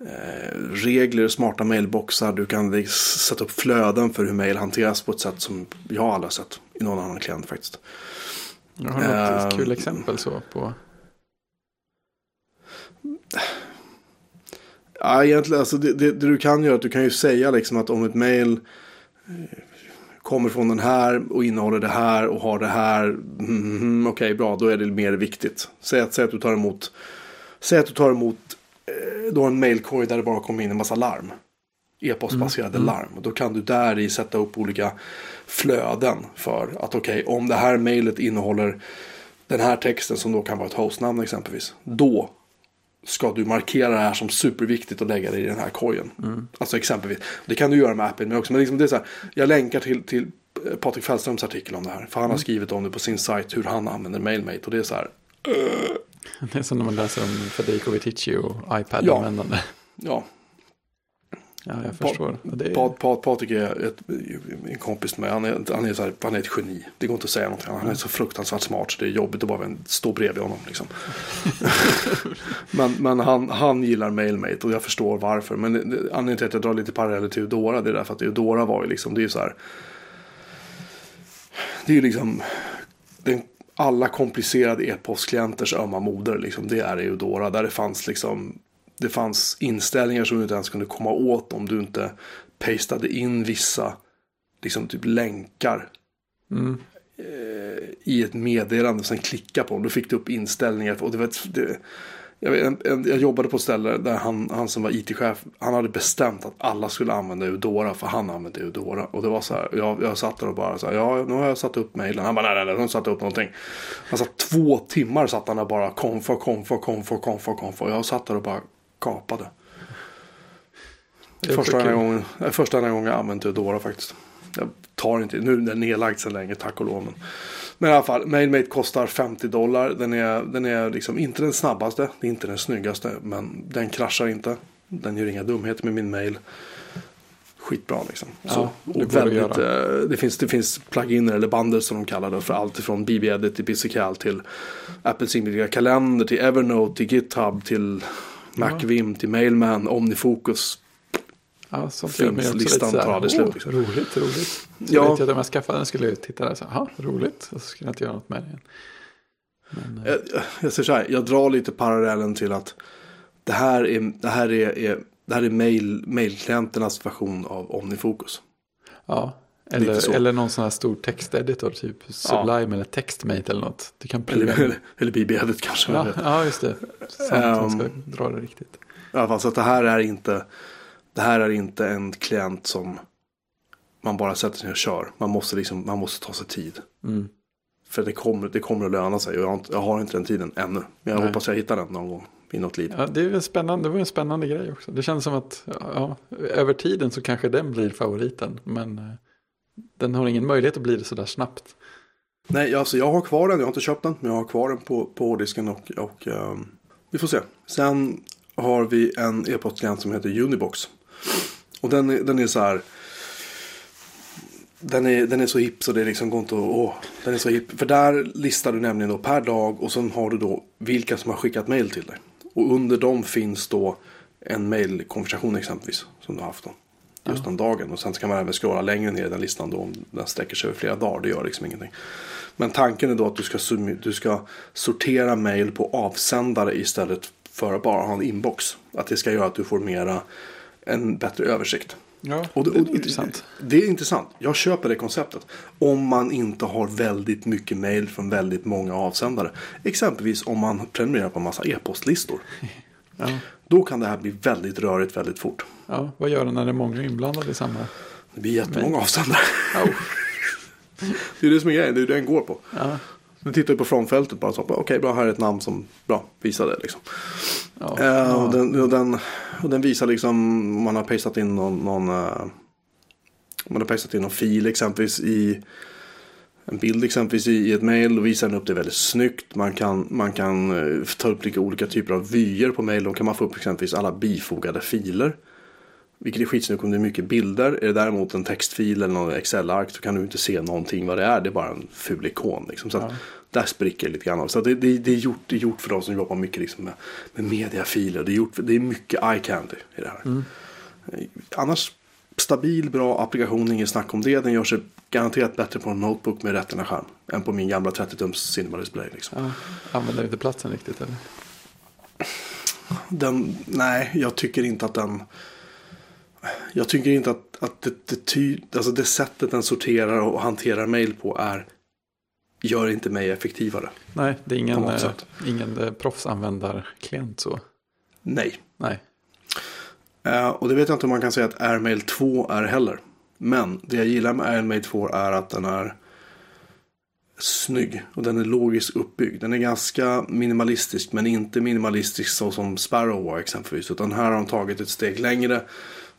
eh, regler, smarta mailboxar. Du kan sätta upp flöden för hur mail hanteras på ett sätt som jag aldrig sett i någon annan klient faktiskt. Jag har något uh, kul exempel så på Ja, egentligen, alltså det, det, det, du kan göra, du kan ju säga liksom att om ett mail kommer från den här och innehåller det här och har det här. Mm, Okej, okay, bra, då är det mer viktigt. Säg att, säg att du tar emot, säg att du tar emot eh, då en mailkorg där det bara kommer in en massa larm. E-postbaserade mm. larm. Då kan du där i sätta upp olika flöden för att okej, okay, om det här mailet innehåller den här texten som då kan vara ett hostnamn exempelvis. Då ska du markera det här som superviktigt och lägga det i den här korgen. Mm. Alltså exempelvis. Det kan du göra med appen med också. Men liksom det är så här, jag länkar till, till Patrik Fällströms artikel om det här. För han har mm. skrivit om det på sin sajt hur han använder Mailmate. Och det är så här. Uh. Det är som när man läser om Federico Vitici och iPad-användande. Ja. ja, Ja, jag förstår. Pa, är... pa, pa, Patrik är ett, en kompis med han är, han, är så här, han är ett geni. Det går inte att säga någonting. Han är så fruktansvärt smart så det är jobbigt att bara stå bredvid honom. Liksom. men men han, han gillar Mailmate och jag förstår varför. Men anledningen till att jag drar lite paralleller till Eudora det är därför att Eudora var ju liksom, det är ju så här. Det är ju liksom den, alla komplicerade e-postklienters ömma moder. Liksom, det är Eudora. Där det fanns liksom det fanns inställningar som du inte ens kunde komma åt om du inte pastade in vissa liksom typ länkar. Mm. Eh, I ett meddelande och sen klicka på dem. Då fick du upp inställningar. Och det var ett, det, jag, vet, jag jobbade på ett ställe där han, han som var it-chef, han hade bestämt att alla skulle använda Eudora för han använde Eudora. Och det var så här, jag, jag satt där och bara så här, ja nu har jag satt upp mejlen. Han bara, nej nej nej, de satte upp någonting. Han satt två timmar satt han där bara, konfa, konfa, konfa, konfa, konfa. Jag satt där och bara, kapade. Första andra, gången, första gången jag använt Eudora faktiskt. Jag tar inte, nu är den nedlagd sedan länge tack och lov. Men, men i alla fall, Mailmate kostar 50 dollar. Den är, den är liksom inte den snabbaste, det är inte den snyggaste. Men den kraschar inte. Den gör inga dumheter med min mail. Skitbra liksom. Ja, så, och väldigt, eh, det, finns, det finns pluginer eller bundles som de kallar det för allt från BB-edit till Physical till Apples inbyggda kalender till Evernote till GitHub till Macvim till Mailman, Omnifocus. Ja, sånt finns listan tar aldrig slut. Liksom. Roligt, roligt. Så ja. vet jag att om jag skaffade den skulle jag titta där och säga, roligt. Och så skulle jag inte göra något med det igen. Men, jag, jag säger så här, jag drar lite parallellen till att det här är, det här är, är det här är mail, mailklienternas version av Omnifocus. Ja, eller, eller någon sån här stor texteditor, typ Sublime ja. eller Textmate eller något. Du kan eller, eller, eller BB-edit kanske. Ja, ja, just det. Sant, um, ska dra det riktigt. I alla fall, så att det här är inte, det här är inte en klient som man bara sätter sig och kör. Man måste, liksom, man måste ta sig tid. Mm. För det kommer, det kommer att löna sig. Jag har, inte, jag har inte den tiden ännu. Men jag Nej. hoppas jag hittar den någon gång i något liv. Ja, det, är spännande, det var en spännande grej också. Det känns som att ja, över tiden så kanske den blir favoriten. Men eh, den har ingen möjlighet att bli det sådär snabbt. Nej, alltså jag har kvar den. Jag har inte köpt den. Men jag har kvar den på, på hårddisken och, och um, vi får se. Sen har vi en e-postklient som heter Unibox. Och den, den är så här. Den är, den är så hipp så det liksom går inte att... Åh, den är så hipp. För där listar du nämligen då per dag och sen har du då vilka som har skickat mail till dig. Och under dem finns då en mailkonversation exempelvis som du har haft. Då just den dagen. Och sen kan man även scrolla längre ner i den listan då om den sträcker sig över flera dagar. Det gör liksom ingenting. Men tanken är då att du ska, du ska sortera mail på avsändare istället för att bara ha en inbox. Att det ska göra att du får mera en bättre översikt. Ja, och det, och, det är intressant. Det är intressant. Jag köper det konceptet. Om man inte har väldigt mycket mail från väldigt många avsändare. Exempelvis om man prenumererar på en massa e-postlistor. Ja. Då kan det här bli väldigt rörigt väldigt fort. ja, vad gör du när det är många inblandade i samma? Det blir jättemånga avsändare. Oh. Det är det som är grejen, det är det den går på. Ja. Nu tittar vi på frontfältet bara så, okej bra här är ett namn som, bra, visa det liksom. Ja. Eh, och, den, och, den, och den visar liksom, om man har pastat in någon, någon eh, man har pastat in någon fil exempelvis i en bild exempelvis i, ett mail och visar den upp det väldigt snyggt. Man kan, man kan eh, ta upp lite olika typer av vyer på mail. Då kan man få upp exempelvis alla bifogade filer. Vilket är skitsnyggt om det är mycket bilder. Är det däremot en textfil eller någon Excel-ark så kan du inte se någonting vad det är. Det är bara en ful ikon. Liksom. Så att där spricker det lite grann. Så det, det, det, är gjort, det är gjort för de som jobbar mycket liksom med, med mediafiler. Det är, gjort, det är mycket eye candy i det här. Eh, Annars stabil, bra applikation, inget snack om det. Den gör sig garanterat bättre på en notebook med rätterna-skärm. Än på min gamla 30-tums Cinema Display. Liksom. Ja. Använder inte platsen riktigt eller? Den, nej, jag tycker inte att den... Jag tycker inte att, att det, det, ty, alltså det sättet den sorterar och hanterar mail på är gör inte mig effektivare. Nej, det är ingen, eh, ingen eh, proffsanvändarklient så. Nej. Nej. Eh, och det vet jag inte om man kan säga att AirMail 2 är heller. Men det jag gillar med AirMail 2 är att den är snygg och den är logiskt uppbyggd. Den är ganska minimalistisk men inte minimalistisk så som Sparrow var exempelvis. Utan här har de tagit ett steg längre.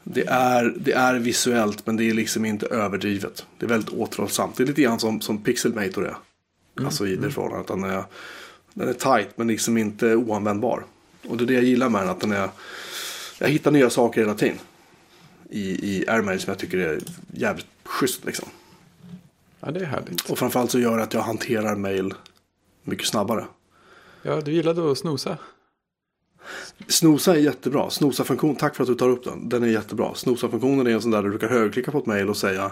Det är, det är visuellt men det är liksom inte överdrivet. Det är väldigt återhållsamt. Det är lite grann som, som Pixelmator är. Alltså i det förhållandet. Den är, den är tight men liksom inte oanvändbar. Och det är det jag gillar med den. Att den är, jag hittar nya saker hela tiden. I, i AirMail som jag tycker är jävligt schysst liksom. Ja, det är härligt. Och framförallt så gör det att jag hanterar mail mycket snabbare. Ja, du gillade att snosa. Snosa är jättebra. Snosa-funktion, tack för att du tar upp den. Den är jättebra. Snosa-funktionen är en sån där du kan högerklicka på ett mail och säga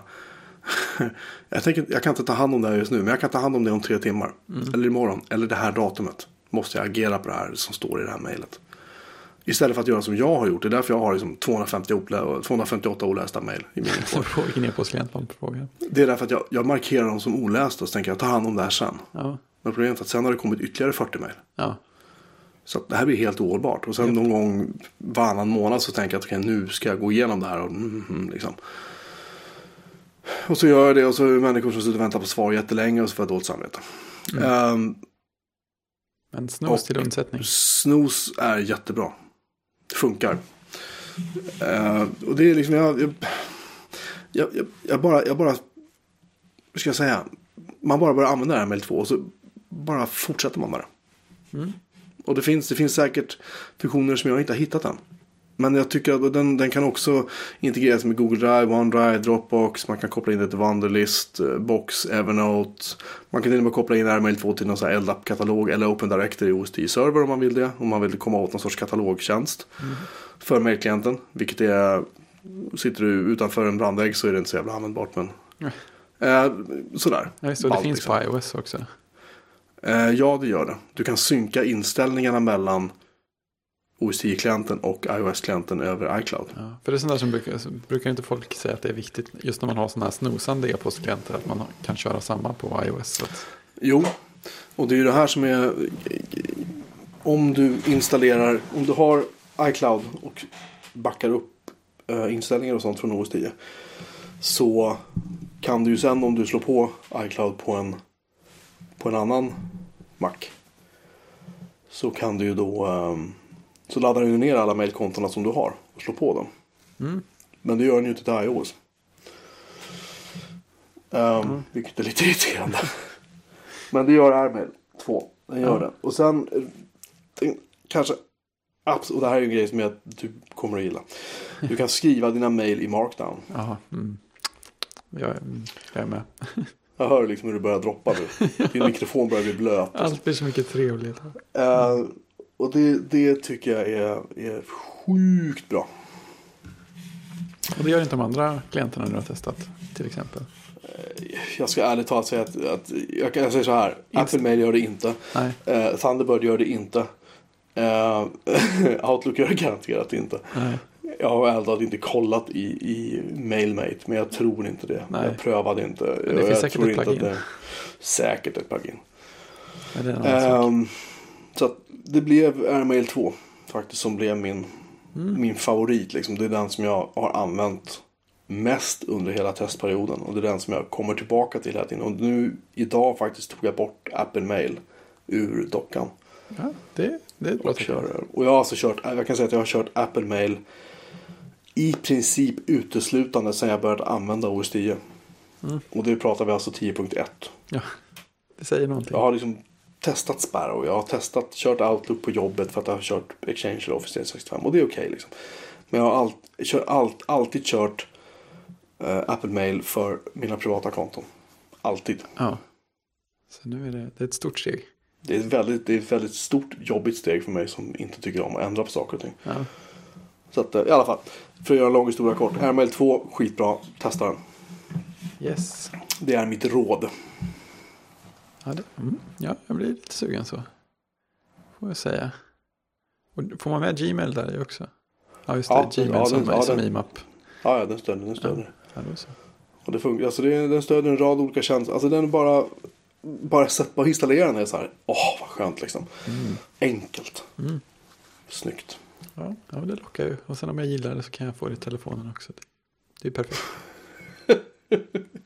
jag, tänker, jag kan inte ta hand om det här just nu, men jag kan ta hand om det om tre timmar. Eller imorgon, eller det här datumet. Måste jag agera på det här som står i det här mejlet. Istället för att göra som jag har gjort. Det är därför jag har liksom 250 oplä- 258 olästa mejl ner på klientfrågan. Det är därför att jag, jag markerar dem som olästa och så tänker jag ta hand om det här sen. Ja, Men problemet är att sen har det kommit ytterligare 40 mejl. ja, Så det här blir helt ohållbart. Och sen någon gång varannan månad så tänker jag att okej, nu ska jag gå igenom det här. Och, mm, mm, liksom. och så gör jag det och så är det människor som sitter och väntar på svar jättelänge och så får jag dåligt samvete. Ehm, men snus till undsättning. Snooze är jättebra. Funkar. Eh, och det är liksom, jag, jag, jag, jag, jag bara, jag bara, hur ska jag säga? Man bara börjar använda det här med L2 och så bara fortsätter man med det. Mm. Och det finns, det finns säkert funktioner som jag inte har hittat än. Men jag tycker att den, den kan också integreras med Google Drive, OneDrive, Dropbox. Man kan koppla in det till Wunderlist, eh, Box, Evernote. Man kan till och med koppla in AirMail 2 till någon LDAP-katalog eller Open Directory i OSD-server om man vill det. Om man vill komma åt någon sorts katalogtjänst för mailklienten. Vilket är, sitter du utanför en brandvägg så är det inte så jävla användbart. Men, Nej. eh, sådär. Ja, just det, finns liksom. på iOS också. Eh, ja, det gör det. Du kan synka inställningarna mellan OS10-klienten och iOS-klienten över iCloud. Ja, för det är sånt där som brukar, brukar inte folk säga att det är viktigt. Just när man har sådana här snosande e-postklienter. Att man kan köra samma på iOS. Att, Jo, och det är ju det här som är... Om du installerar, om du har iCloud och backar upp eh, inställningar och sånt från OS 10. Så kan du ju sen om du slår på iCloud på en, på en annan Mac. Så kan du ju då... ehm, så laddar du ner alla mailkontona som du har och slår på dem. mm, Men det gör den ju inte till iOS. Um, Vilket är lite irriterande. Men det gör AirMail 2. Den gör Ja. det. Och sen eh, den, kanske abs- och det här är ju en grej som jag, du kommer att gilla. Du kan skriva dina mail i markdown. aha, mm. jag, är- jag är med. Jag hör liksom hur du börjar droppa nu. Din mikrofon börjar bli blöt. Allt blir så mycket trevligt. Eh, och det, det tycker jag är, är sjukt bra. Och det gör inte de andra klienterna du har testat. Till exempel. Jag ska ärligt talat säga att, att jag, kan- säger så här. Inst- Apple Mail gör det inte. Eh, Thunderbird gör det inte. Eh, Outlook gör det garanterat inte. nej. Jag har ärligt inte kollat i, i Mailmate. Men jag tror inte det. Nej. Jag prövade inte. det jag, finns jag säkert ett plugin. Det, säkert ett plugin. Men det. Ehm, så att det blev AirMail 2. faktiskt som blev min, min favorit. Liksom. Det är den som jag har använt mest under hela testperioden. Och det är den som jag kommer tillbaka till hela tiden. Och nu idag faktiskt tog jag bort Apple Mail ur dockan. Ja, det, det är Och, kör, och jag har alltså kört, jag kan säga att jag har kört Apple Mail i princip uteslutande sedan jag började använda OS 10. Och det pratar vi alltså 10.1. Ja, det säger någonting. Jag har liksom testat Sparrow. Jag har testat, kört Outlook på jobbet för att jag har kört Exchange eller Office 365. Och det är okej liksom. Men jag har allt, kör allt, alltid kört eh, Apple Mail för mina privata konton. Alltid. Ja. Så nu är det, det är ett stort steg. Det är, ett väldigt, det är ett väldigt stort jobbigt steg för mig som inte tycker om att ändra på saker och ting. Ja. Så att, eh, i alla fall. För att göra en lång historia kort. AirMail 2, skitbra. Testa den. Yes. Det är mitt råd. Ja, det, mm, ja, jag blir lite sugen så. Får jag säga. Och får man med Gmail där i också? Ja, just det. Ja, Gmail ja, som, den- ja, som den- IMAP. Ja, ja den stöder, den stöder. Ja, då så. Och det funkar. Alltså det, den stöder en rad olika tjänster. Alltså den är bara... Bara sätt bara installera den är så här. Åh, vad skönt liksom. Enkelt. Mm. Snyggt. Ja, ja, det lockar ju. Och sen om jag gillar det så kan jag få det i telefonen också. Det, det är perfekt.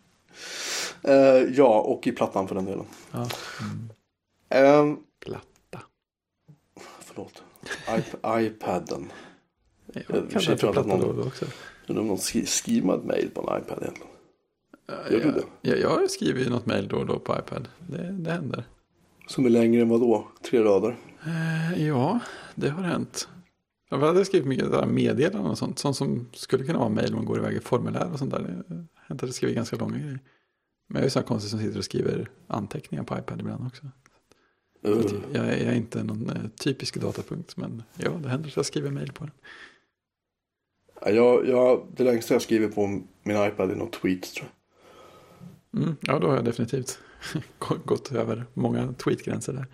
Eh, ja, och i plattan för den delen. Ja. Mm. Eh, Platta. förlåt. iP- iPaden. Jag Jag kan det för att någon- också. Undrar om någon skri- skriver ett mail på en iPad egentligen. Gör du ja, det? Ja, jag skriver ju något mejl då och då på iPad. Det, det händer. Som är längre än vad då? Tre rader? Eh, ja, det har hänt. Jag hade skrivit mycket där meddelanden och sånt. Sånt som skulle kunna vara mejl man går iväg i formulär och sånt där. Det hänt att jag skrivit ganska långa grejer. Men jag är så här konstig som sitter och skriver anteckningar på iPad ibland också. Så Uh. jag, jag är inte någon eh, typisk datapunkt. Men ja, det händer att jag skriver mejl på den. Ja, Jag, jag, det längsta jag skriver på min iPad är något tweet tror jag. Mm, ja, då har jag definitivt gått över många tweetgränser där.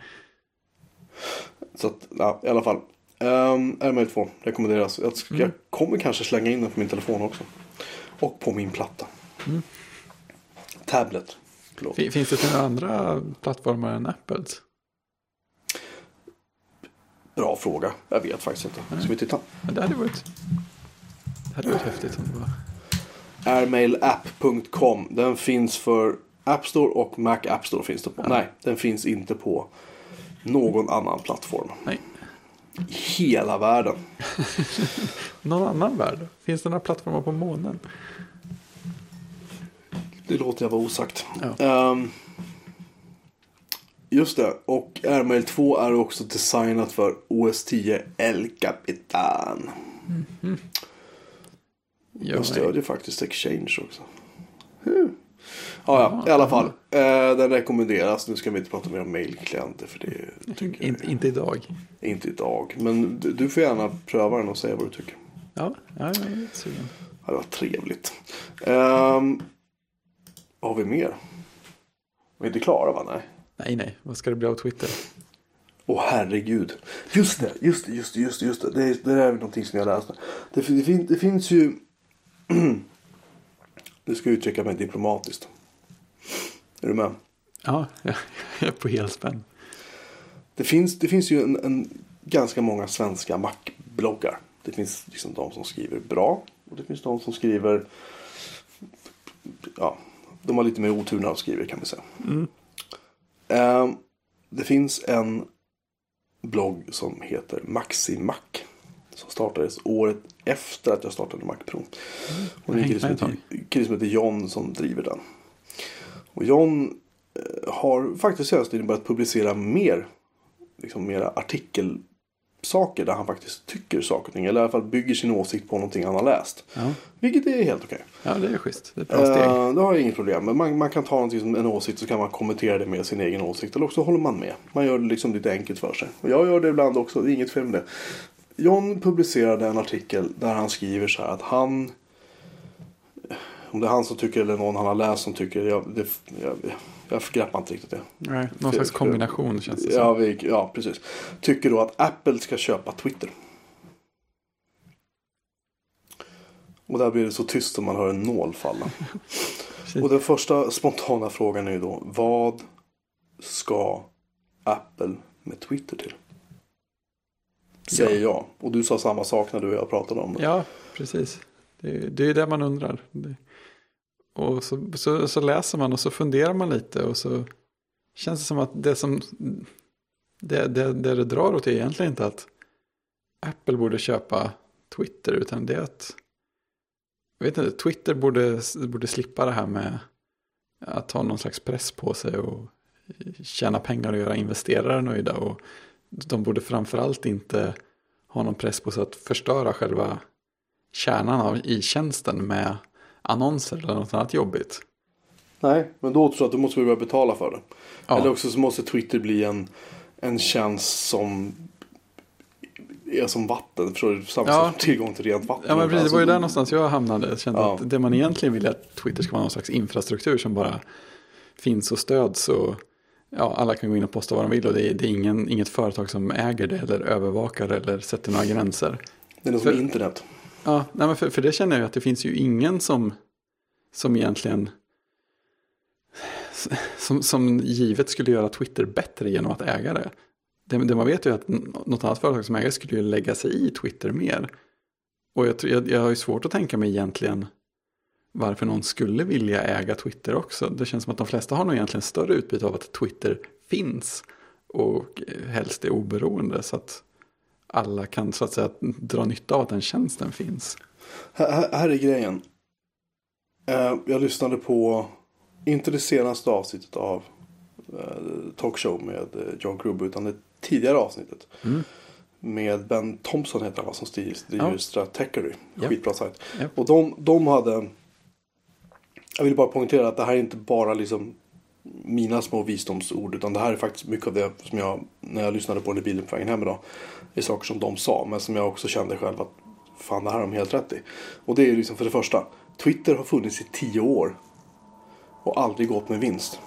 Så att, ja, i alla fall. Um, RML 2 rekommenderas. Jag, ska, jag kommer kanske slänga in den på min telefon också. Och på min platta. Mm. Tablet. Förlåt. Fin- Finns det några andra plattformar än Apples? Bra fråga. Jag vet faktiskt inte. Ska vi titta? Men det hade varit, det hade varit häftigt om det var. Airmailapp.com. Den finns för App Store och Mac App Store finns det på. Nej, den finns inte på någon annan plattform. Nej. Hela världen. Någon annan värld? Finns det några plattformar på månen? Det låter jag vara osagt. Ja. Ehm, just det. Och Airmail 2 är också designat för OS 10 El Capitan. Ja, Jag stödjer faktiskt Exchange också. Hmm. Ja, ja, i alla fall. Eh, den rekommenderas. Nu ska vi inte prata mer om mailklienter för det tycker jag inte, idag. inte idag. Men du, du får gärna pröva den och säga vad du tycker. Ja, ja jag är sugen. Ja, det var trevligt. Um, vad har vi mer? Vi är inte klara va? Nej. Nej, nej. Vad ska det bli av Twitter? Åh herregud. Just det, just det, just det, just det. Just det. Det, är- det där är någonting som jag läste. Det, det, fin, det finns ju... nu ska jag uttrycka mig diplomatiskt. Är du med? Ja, jag är på helspänn. Det finns, det finns ju en, en ganska många svenska Mac-bloggar. Det finns liksom de som skriver bra. Och det finns de som skriver... Ja, de har lite mer otur när de skriver kan vi säga. Mm. Ehm, det finns en blogg som heter Maximac. Som startades året efter att jag startade Mac Pro. Och det är en kille som, heter, kille som heter John som driver den. Och John eh, har faktiskt senaste tiden börjat publicera mer liksom mera artikelsaker där han faktiskt tycker saker och ting. Eller i alla fall bygger sin åsikt på någonting han har läst. Ja. Vilket är helt okej. ja, det är schysst. Det är ett bra steg. Eh, det har jag inget problem med. Man, man kan ta någonting som en åsikt så kan man kommentera det med sin egen åsikt. Eller också håller man med. Man gör det liksom lite enkelt för sig. Och jag gör det ibland också. Det är inget fel med det. John publicerade en artikel där han skriver så här att han om det är han som tycker eller någon han har läst som tycker. Jag, det, jag, jag greppar inte riktigt det. Nej, någon för- slags för- kombination känns det Ja, som. vi, ja, precis. Tycker då att Apple ska köpa Twitter. Och där blir det så tyst som man hör en nål falla. Och den första spontana frågan är ju då. Vad ska Apple med Twitter till? Säger jag. Och du sa samma sak när du och jag pratade om det. Ja, precis. Det, det är det man undrar. Det, och så, så, så, läser man och så funderar man lite och så känns det som att det som det, det, det, det drar åt är egentligen inte att Apple borde köpa Twitter utan det är att jag vet inte, Twitter borde, borde slippa det här med att ha någon slags press på sig och tjäna pengar och göra investerare nöjda. Och de borde framförallt inte ha någon press på sig att förstöra själva kärnan av i tjänsten med annonser eller något annat jobbigt. Nej, men då tror jag att du måste börja betala för det. Ja. Eller också så måste Twitter bli en, en tjänst som är som vatten. Förstår du? Samma ja. tillgång till rent vatten. Ja men precis, det var ju där någonstans jag hamnade. Jag kände ja. att det man egentligen vill är att Twitter ska vara någon slags infrastruktur som bara finns och stöds. Och ja, alla kan gå in och posta vad de vill och det är, det är ingen, inget företag som äger det eller övervakar eller sätter några gränser. Det är något som internet. Ja, nej, men för, för det känner jag att det finns ju ingen som, som egentligen som, som givet skulle göra Twitter bättre genom att äga det. Det, det man vet är att något annat företag som ägare skulle ju lägga sig i Twitter mer. Och jag, jag, jag har ju svårt att tänka mig egentligen varför någon skulle vilja äga Twitter också. Det känns som att de flesta har nog egentligen större utbyte av att Twitter finns och eh, helst är oberoende så att alla kan så att säga dra nytta av att den tjänsten finns. Här, här är grejen. Uh, jag lyssnade på, inte det senaste avsnittet av uh, Talkshow med uh, John Gruber utan det tidigare avsnittet. Mm. Med Ben Thompson heter han som ja. Stratechery. Skitbra yep. sajt. Yep. Och de, de hade jag vill bara poängtera att det här är inte bara liksom mina små visdomsord. Utan det här är faktiskt mycket av det som jag, när jag lyssnade på den i bilen på vägen hem idag. Är saker som de sa, men som jag också kände själv att fan det här har de helt rätt i. Och det är liksom för det första, Twitter har funnits i tio år. Och aldrig gått med vinst.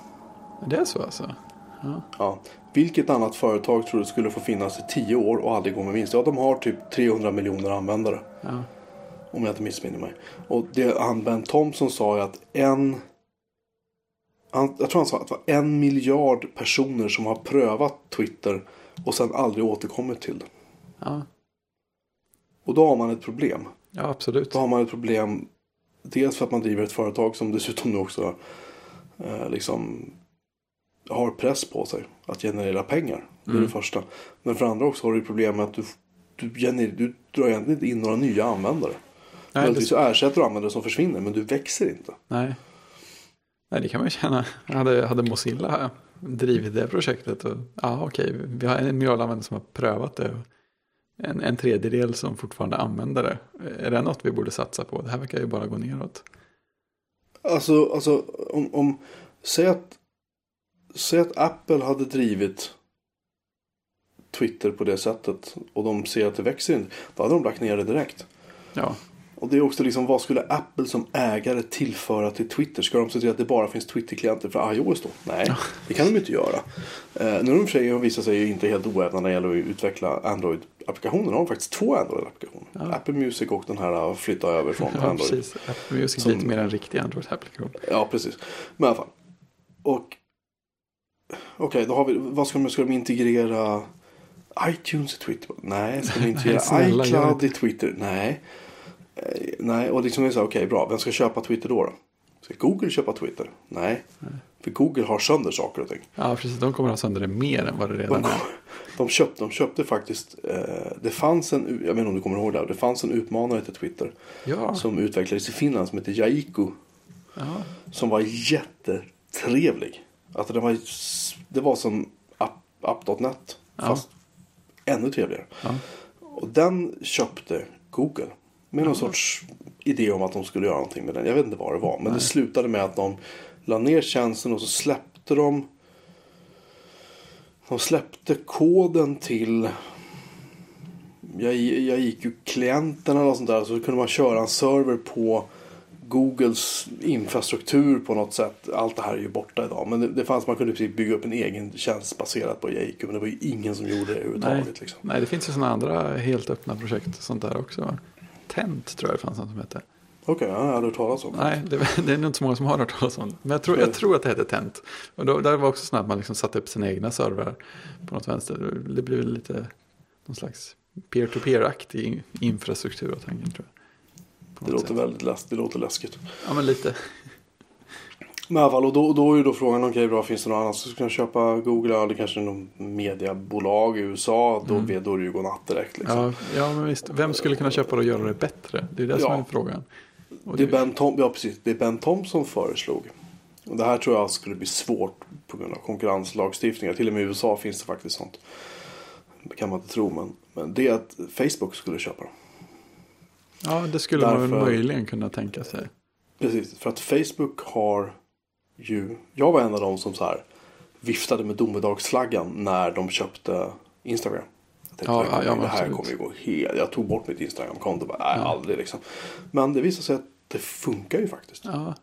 Det är så alltså? Ja. ja. Vilket annat företag tror du skulle få finnas i tio år och aldrig gå med vinst? Ja, de har typ 300 miljoner användare. Ja. Om jag inte missminner mig. Och det han Ben Thompson sa är att en... Han, jag tror han sa att det var en miljard personer som har prövat Twitter och sen aldrig återkommit till det. Ja. Och då har man ett problem. Ja, absolut. Då har man ett problem. Dels för att man driver ett företag som dessutom nu också eh, liksom har press på sig att generera pengar. Det är mm. det första. Men för andra också har du problem med att du, du, gener, du drar egentligen inte in några nya användare. Nej, Möjligtvis det... ersätter du användare som försvinner men du växer inte. Nej, Nej det kan man ju känna. Hade, hade Mozilla drivit det projektet och ja okej, vi har en miljard användare som har prövat det. En, en tredjedel som fortfarande använder det. Är det något vi borde satsa på? Det här verkar ju bara gå neråt. Alltså, alltså om, om säg, att, säg att Apple hade drivit Twitter på det sättet och de ser att det växer inte. Då hade de lagt ner det direkt. Ja. Och det är också liksom vad skulle Apple som ägare tillföra till Twitter? Ska de se till att det bara finns Twitter-klienter för iOS då? Nej, det kan de inte göra. Eh, nu har de för sig visat sig inte helt oävna när det gäller att utveckla Android-applikationer. De har faktiskt två Android-applikationer. Ja. Apple Music och den här att flytta över från ja, Android. Precis. Apple Music är lite mer en riktig Android-applikation. Ja, precis. Men i alla fall. Och okej, okay, då har vi, vad ska de, ska de integrera iTunes i Twitter? Nej, ska de integrera iCloud i Twitter? Nej. Eh, nej, och liksom är så okej okay, bra, vem ska köpa Twitter då? då? Ska Google köpa Twitter? Nej. Nej. För Google har sönder saker och ting. Ja, precis. De kommer ha sönder det mer än vad det redan de, är. De köpte, de köpte faktiskt, eh, det fanns en, jag vet inte om du kommer ihåg det, det fanns en utmanare till Twitter. Ja. Som utvecklades i Finland som heter Jaiku. Ja. Som var jättetrevlig. Alltså det var, det var som app.net. Ja. Fast ännu trevligare. Ja. Och den köpte Google. Med någon sorts idé om att de skulle göra någonting med den. Jag vet inte vad det var. Men Nej. det slutade med att de la ner tjänsten och så släppte de. De släppte koden till. Jag, jag gick ju klienterna och sånt där. Så kunde man köra en server på Googles infrastruktur på något sätt. Allt det här är ju borta idag. Men det, det fanns, man kunde precis bygga upp en egen tjänst baserat på Jaiku. Men det var ju ingen som gjorde det överhuvudtaget. Nej, liksom. Nej det finns ju sådana andra helt öppna projekt sånt där också. Tent tror jag det fanns något som hette. Okej, okay, jag har aldrig hört talas om. Nej, det, det, är nog inte så många som har hört talas om Men jag tror, jag tror att det hette Tent. Och då, där var också så att man liksom satte upp sina egna servrar på något vänster. Det blev lite någon slags peer-to-peer-aktig infrastruktur av tanken tror jag. Det låter sätt. väldigt läs- det låter läskigt. Ja, men lite. Men i alla fall, och då, då är ju då frågan, okej bra, finns det något annat som ska köpa Google? Ja, det kanske är något mediebolag i USA. Då, vet- då är det ju godnatt direkt. Liksom. Ja, ja, men visst. Vem skulle kunna köpa det och göra det bättre? Det är det som Ja. är frågan. Och Det är ben Tom, ja, precis. Det är Ben Thompson föreslog. Och det här tror jag skulle bli svårt på grund av konkurrenslagstiftningar. Till och med i USA finns det faktiskt sånt. Det kan man inte tro, men, men det är att Facebook skulle köpa dem. Ja, det skulle man väl Därför- möjligen kunna tänka sig. Precis, för att Facebook har ju... Jag var en av dem som så här viftade med domedagsflaggan när de köpte Instagram. Jag tänkte, Ja, det, här ja, kommer, det här absolut. kommer ju gå helt... Jag tog bort mitt Instagram-konto. Bara, Nej, aldrig liksom. Men det visade sig att det funkar ju faktiskt. Ja,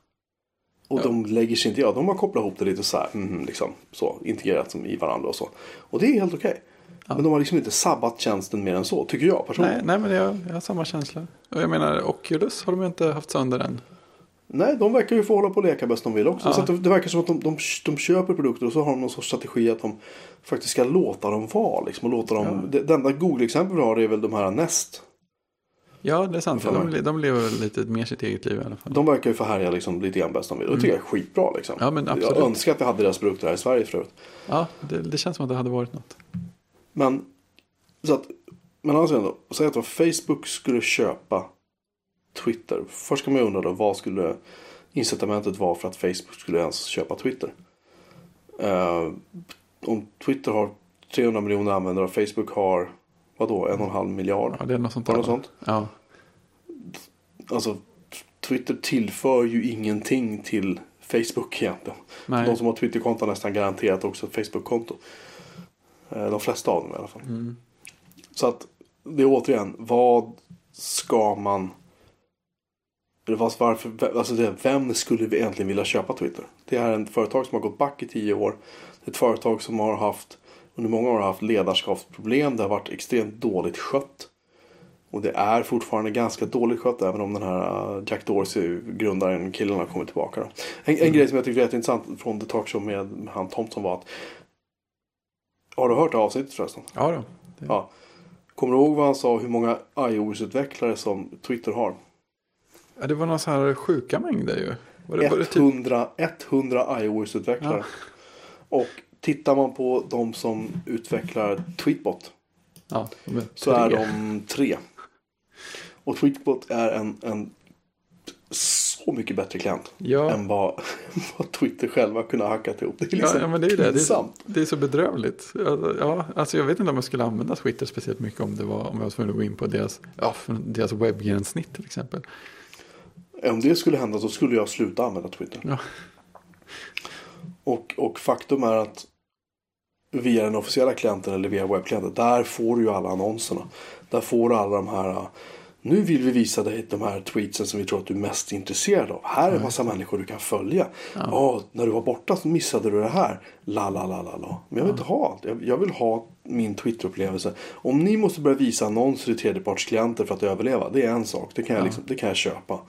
Och Ja. de lägger sig inte... Ja, de har kopplat ihop det lite så här. mhm, liksom, så, integrerat som i varandra och så. Och det är helt okej. Men de har liksom inte sabbat tjänsten mer än så, tycker jag personligen. nej, nej, men jag, jag har samma känsla. Och jag menar, Oculus har de ju inte haft sönder än. Nej, de verkar ju få hålla på och leka bäst de vill också. Ja. Så det, det verkar som att de, de, de köper produkter och så har de någon sorts strategi att de faktiskt ska låta dem vara. Liksom, och låta dem, Ja. det, det enda Google-exempel vi har är väl de här Nest. Ja, det är sant. De, de lever lite mer sitt eget liv i alla fall. De verkar ju få härja liksom, lite grann bäst de vill. Och det tycker jag är skitbra. Liksom. Mm. Ja, men absolut. Jag önskar att vi hade deras produkter här i Sverige förut. Ja, det, det känns som att det hade varit något. Men, så att, men andra sidan då. Säg att Facebook skulle köpa Twitter. Först ska man ju undra då, vad skulle incitamentet vara för att Facebook skulle ens köpa Twitter? Eh, om Twitter har 300 miljoner användare och Facebook har, vadå, en och en halv miljard? Ja, det är något sånt. Där. något sånt? Ja, Alltså, Twitter tillför ju ingenting till Facebook egentligen. nej. De som har Twitterkonto har nästan garanterat också ett Facebook-konto. Eh, De flesta av dem i alla fall. Mm. Så att det är återigen, vad ska man... Eller vad- varför, alltså det, vem skulle vi egentligen vilja köpa Twitter? Det är ett företag som har gått back i tio år. Det är ett företag som har haft under många år haft ledarskapsproblem. Det har varit extremt dåligt skött. Och det är fortfarande ganska dåligt skött även om den här uh, Jack Dorsey, grundaren, killen har kommit tillbaka. Då. En, en grej som jag tycker är jätteintressant från The Talk Show med han Thompson var att Har du hört det avsnittet förresten? Ja, då. Det, Ja. Kommer du ihåg vad han sa hur många iOS-utvecklare som Twitter har? Ja, det var några så här sjuka mängder ju. Var det, var det typ... 100, 100 iOS-utvecklare. Och tittar man på de som utvecklar Tweetbot Ja, de så är de tre. Och Tweetbot är en, en så mycket bättre klient Ja. än vad, vad Twitter själva kunde ha hackat ihop. Det är Ja, liksom ja, men det är det. Det är, det är så bedrövligt. Ja, Ja, alltså jag vet inte om jag skulle använda Twitter speciellt mycket om, det var, om jag var tvungen att gå in på deras, ja, deras webbgränssnitt till exempel. Om det skulle hända så skulle jag sluta använda Twitter. Ja. Och, och faktum är att via den officiella klienten eller via webbklienten. Där får du ju alla annonserna. Där får du alla de här. Nu vill vi visa dig de här tweetsen som vi tror att du är mest intresserad av. Här är en massa människor du kan följa. Ja. när du var borta så missade du det här. La, la, la, la, la. Men jag vill inte ha allt. Jag, jag vill ha min Twitter-upplevelse. Om ni måste börja visa annonser i tredjepartsklienter för att överleva. Det är en sak. Det kan jag, liksom, det kan jag köpa.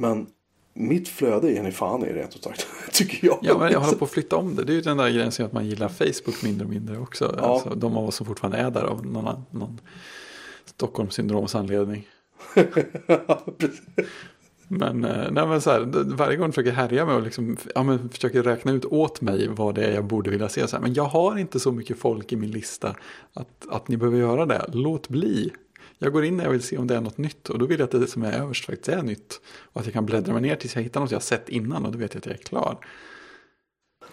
Men mitt flöde är ni fan i rent ut sagt. Tycker jag. Ja, men jag håller på att flytta om det. Det är ju den där grejen som gör att man gillar Facebook mindre och mindre också. Ja. Alltså, de av oss som fortfarande är där av någon, någon Stockholmssyndroms anledning. Men, eh, nej, men så här, varje gång försöker härja med och liksom, ja, men försöker räkna ut åt mig vad det är jag borde vilja se. Så här, men jag har inte så mycket folk i min lista att, att ni behöver göra det. Låt bli. Jag går in när jag vill se om det är något nytt och då vill jag att det som är överst faktiskt är nytt. Och att jag kan bläddra mig ner tills jag hittar något jag sett innan och då vet jag att jag är klar.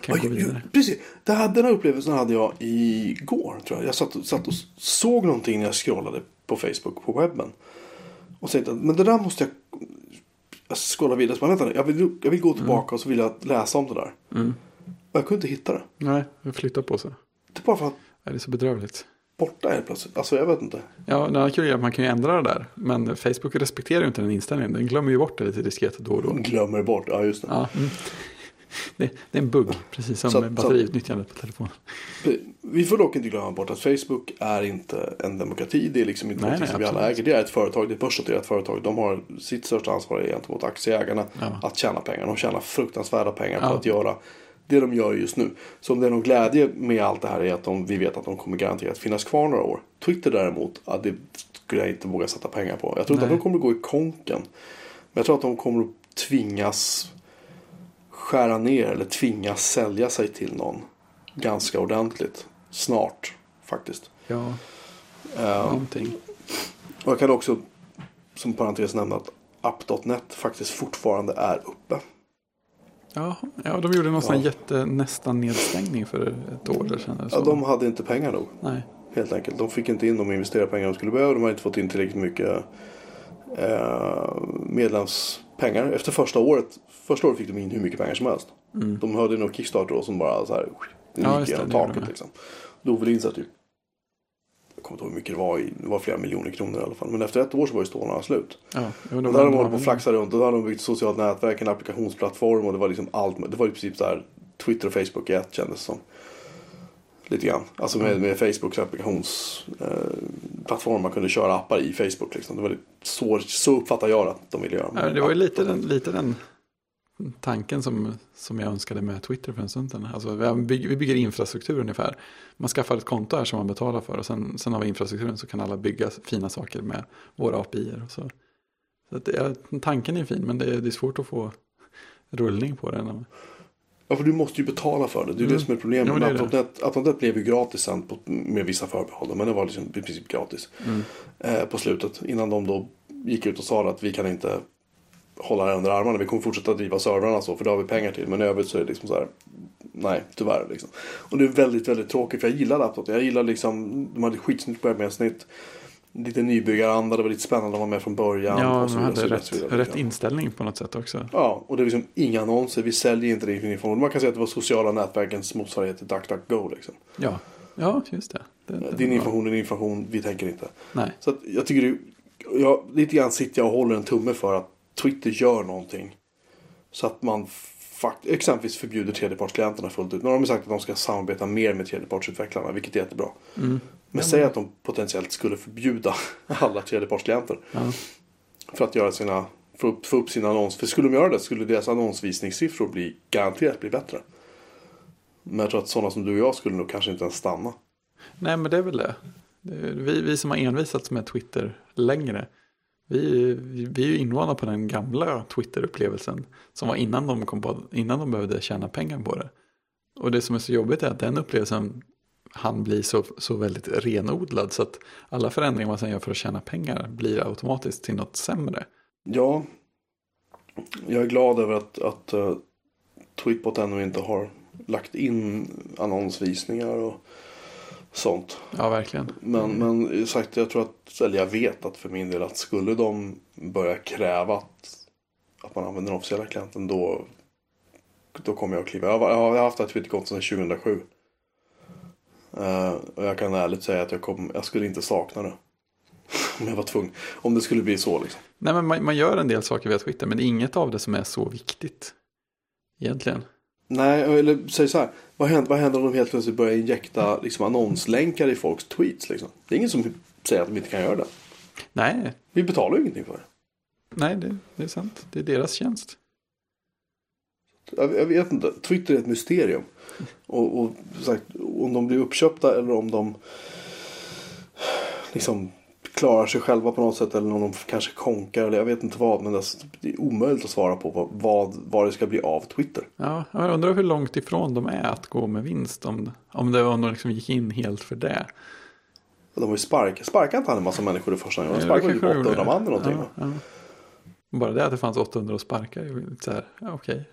Kan jag Ja, precis. Det här, den här upplevelsen hade jag igår. Tror jag. jag satt, satt och såg någonting när jag scrollade på Facebook på webben. Och tänkte att men det där måste jag jag scrolla vidare. Så bara, vänta, jag, vill, jag vill gå tillbaka och så vill jag läsa om det där. Mm. Och jag kunde inte hitta det. Nej, jag flyttar på sig. Det är bara för att Ja, Det är så bedrövligt. Borta helt plötsligt. Alltså jag vet inte. Ja, det är kul att man kan ju ändra det där. Men Facebook respekterar ju inte den inställningen. Den glömmer ju bort det lite diskret då och då. Glömmer bort. Ja just det. Ja, mm. det, det är en bugg, precis som Så- batteriutnyttjandet på telefonen. Vi får dock inte glömma bort att Facebook är inte en demokrati. Det är liksom inte något nej, som vi alla äger. Det är ett företag. Det är ett börsnoterat företag. De har sitt största ansvar gentemot aktieägarna. Ja. Att tjäna pengar. De tjänar fruktansvärda pengar på Ja. att göra det de gör just nu. Så om det är någon glädje med allt det här är att de, vi vet att de kommer garanterat finnas kvar några år. Twitter däremot, ja, det skulle jag inte våga sätta pengar på. Jag tror inte Nej. att de kommer gå i konken. Men jag tror att de kommer att tvingas skära ner eller tvingas sälja sig till någon ganska ordentligt. Snart faktiskt. Ja, Eh, någonting. och jag kan också som parentes nämna att app.net faktiskt fortfarande är uppe. Ja, ja, de gjorde någon sån Ja. jätte nästan nedstängning för ett år sedan. Ja, de hade inte pengar nog. Nej. Helt enkelt. De fick inte in de investerarpengar de skulle behöva. De hade inte fått in tillräckligt mycket eh, medlemspengar. Efter första året. Första året fick de in hur mycket pengar som helst. Mm. De hade nog Kickstarter då som bara så här. Den Ja, gick gjorde taket liksom. Dog väl in så typ. Jag kommer inte ihåg hur mycket det var. I, det var flera miljoner kronor i alla fall. Men efter ett år så var ju stålarna slut. Ja, Och de där hade de hållit på använder- att flaxa runt. Och då hade de byggt socialt nätverk, en applikationsplattform. Och det var liksom allt. Det var i princip så här Twitter och Facebook i ett kändes som. Lite grann. Alltså med, med Facebooks applikationsplattform. man kunde köra appar i Facebook. Liksom. Det var lite, så, så uppfattar jag att de ville göra. Ja, det var ju lite den, lite den tanken som, som jag önskade med Twitter för en stund sedan. Alltså, vi, bygger, vi bygger infrastruktur ungefär. Man skaffar ett konto här som man betalar för och sen, sen har vi infrastrukturen så kan alla bygga fina saker med våra API. Och så. Så att ja, tanken är fin men det är, det är svårt att få rullning på den. Ja, för du måste ju betala för det. Det är Mm. det som är problemet. Ja. Appnet, Appnet blev ju gratis sen på, med vissa förbehåll. Men det var liksom i princip gratis. Mm. Eh, på slutet. Innan de då gick ut och sa att vi kan inte hålla det under armarna. Vi kommer fortsätta driva servrarna så. För det har vi pengar till. Men i övrigt så är det liksom så här. Nej, tyvärr liksom. Och det är väldigt, väldigt tråkigt. För jag gillar Appnet. Jag gillar liksom. De hade skitsnyggt webbmedsnitt. Lite nybyggaranda. Det var lite spännande att vara med från början. Ja, och så så hade vidare, rätt, så vidare. rätt inställning på något sätt också. Ja, och det är liksom inga annonser. Vi säljer inte din information. Man kan säga att det var sociala nätverkens motsvarighet till DuckDuckGo. Liksom. Ja, ja just det. det, det Din information är din information. Vi tänker inte. Nej, Så jag tycker det, jag, lite grann sitter jag och håller en tumme för att Twitter gör någonting. Så att man fakt, exempelvis förbjuder tredjepartsklienterna fullt ut. Nu har de sagt att de ska samarbeta mer med tredjepartsutvecklarna, vilket är jättebra. Mm. Men säg att de potentiellt skulle förbjuda alla tredjepartsklienter. ja. För att göra sina, få upp, få upp sina annons. För skulle de göra det skulle deras annonsvisningssiffror bli garanterat bli bättre. Men jag tror att sådana som du och jag skulle nog kanske inte ens stanna. Nej, men det är väl det. vi, vi som har envisats med Twitter längre, vi, vi, är ju invana på den gamla Twitter-upplevelsen som var innan de, kom på, innan de behövde tjäna pengar på det. Och det som är så jobbigt är att den upplevelsen han bli så, så väldigt renodlad så att alla förändringar man sen gör för att tjäna pengar blir automatiskt till något sämre. Ja, jag är glad över att, att eh, uh, Tweetbot ännu inte har lagt in annonsvisningar och sånt. Ja, verkligen. Men, men sagt, jag tror att, eller jag vet att för min del att skulle de börja kräva att, att man använder den officiella klienten då, då kommer jag att kliva. Jag har, jag har haft ett Twitterkonto sedan 2007. Eh, och jag kan ärligt säga att jag, kom, jag skulle inte sakna det. Om jag var tvungen. Om det skulle bli så liksom. Nej, men man, man gör en del saker via Twitter, men det är inget av det som är så viktigt. Egentligen. Nej, eller säg så här. Vad händer, vad händer om de helt plötsligt börjar injekta liksom, annonslänkar i folks tweets? Liksom? Det är ingen som säger att de inte kan göra det. Nej, Vi betalar ju ingenting för det. nej det, det är sant. Det är deras tjänst. Jag, jag vet inte. Twitter är ett mysterium. Och, och sagt, om de blir uppköpta eller om de liksom klarar sig själva på något sätt. Eller om de kanske konkar eller jag vet inte vad. Men det är- det är omöjligt att svara på vad, vad, det ska bli av Twitter. Ja, jag undrar hur långt ifrån de är att gå med vinst. Om, om det var någon liksom gick in helt för det. De har ju sparkat. Sparkade inte han en massa människor det första gången? De sparkade de 800 gjorde. man eller någonting. Ja, ja. Bara det att det fanns 800 att sparka. Så här, ja, okej.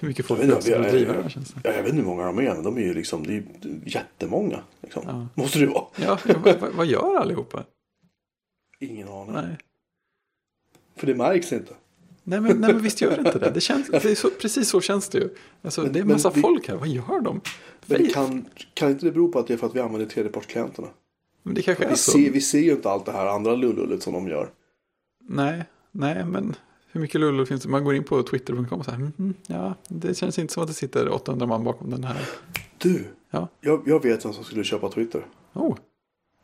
Hur mycket folk Jag jag- driva det känns det. Ja, jag vet inte hur många de är, men de är ju liksom, det är jättemånga. Liksom. Ja. Måste det vara. Ja, vad- vad gör allihopa? Ingen aning. Nej. För det märks inte. Nej, men, nej, men visst gör det inte det. det, känns, det är så, precis så känns det ju. Alltså, Men- det är en massa folk här. Vad gör de? Men kan, kan inte det bero på att det är för att vi använder tredjepartsklienterna? Men det kanske är Vi så. ser, vi ser ju inte allt det här andra lullullet som de gör. Nej, nej, men hur mycket lullull finns det? Man går in på twitter.com och så här, mhm, ja, det känns inte som att det sitter 800 man bakom den här. Du, Ja. jag, jag vet vem som skulle köpa Twitter. Oh,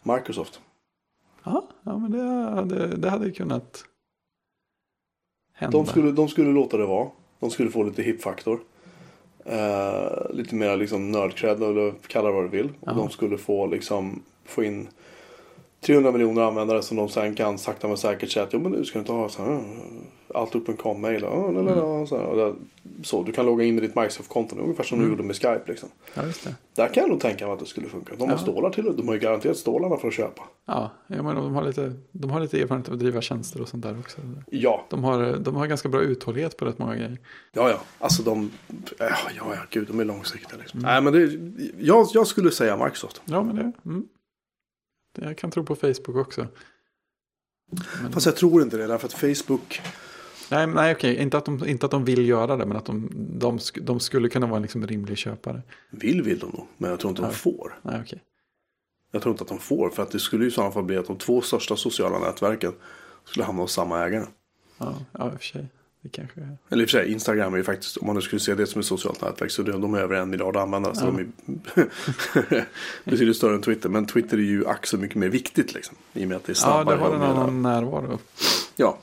Microsoft. Ja, ja men det hade, det hade kunnat hända. De skulle, de skulle låta det vara. De skulle få lite hip-faktor. eh, lite mer liksom nördcred eller kalla det vad du vill. Och de skulle få liksom få in 300 miljoner användare som de sen kan sakta men säkert säga att jo men nu ska du inte ha så här, eh, allt upp en com-mail. och, Mm. Så, här, du kan logga in med ditt Microsoft-konto ungefär som Mm. du gjorde med Skype. Liksom. Ja. Där kan jag nog tänka mig att det skulle funka. De har Ja. stålar till det. De har ju garanterat stålarna för att köpa. Ja, ja men de har, lite, de har lite erfarenhet av att driva tjänster och sånt där också. Ja, De har, de har ganska bra uthållighet på rätt många grejer. ja, ja. Alltså de, ja, ja, ja gud, de är långsiktiga liksom. Mm. Nej, men det, jag, jag skulle säga Microsoft. Ja, men det, mm. Jag kan tro på Facebook också. Men, Fast jag tror inte det, därför att Facebook, nej, nej, okej, inte att, de, inte att de vill göra det, men att de, de, de skulle kunna vara en liksom rimlig köpare. vill vill de nog, men jag tror inte de Ja. får. Nej, okej. Jag tror inte att de får, för att det skulle ju i sådana fall bli att de två största sociala nätverken skulle hamna hos samma ägare. Ja, ja, i och för sig. Det kanske. Eller i och för sig, Instagram är ju faktiskt, om man nu skulle se det som ett socialt nätverk, så de, är över en miljard användare. Så Ja. de är betydligt större än Twitter. Men Twitter är ju ack så mycket mer viktigt liksom. I och med att det är Ja, snabbare. det har en annan närvaro. Ja.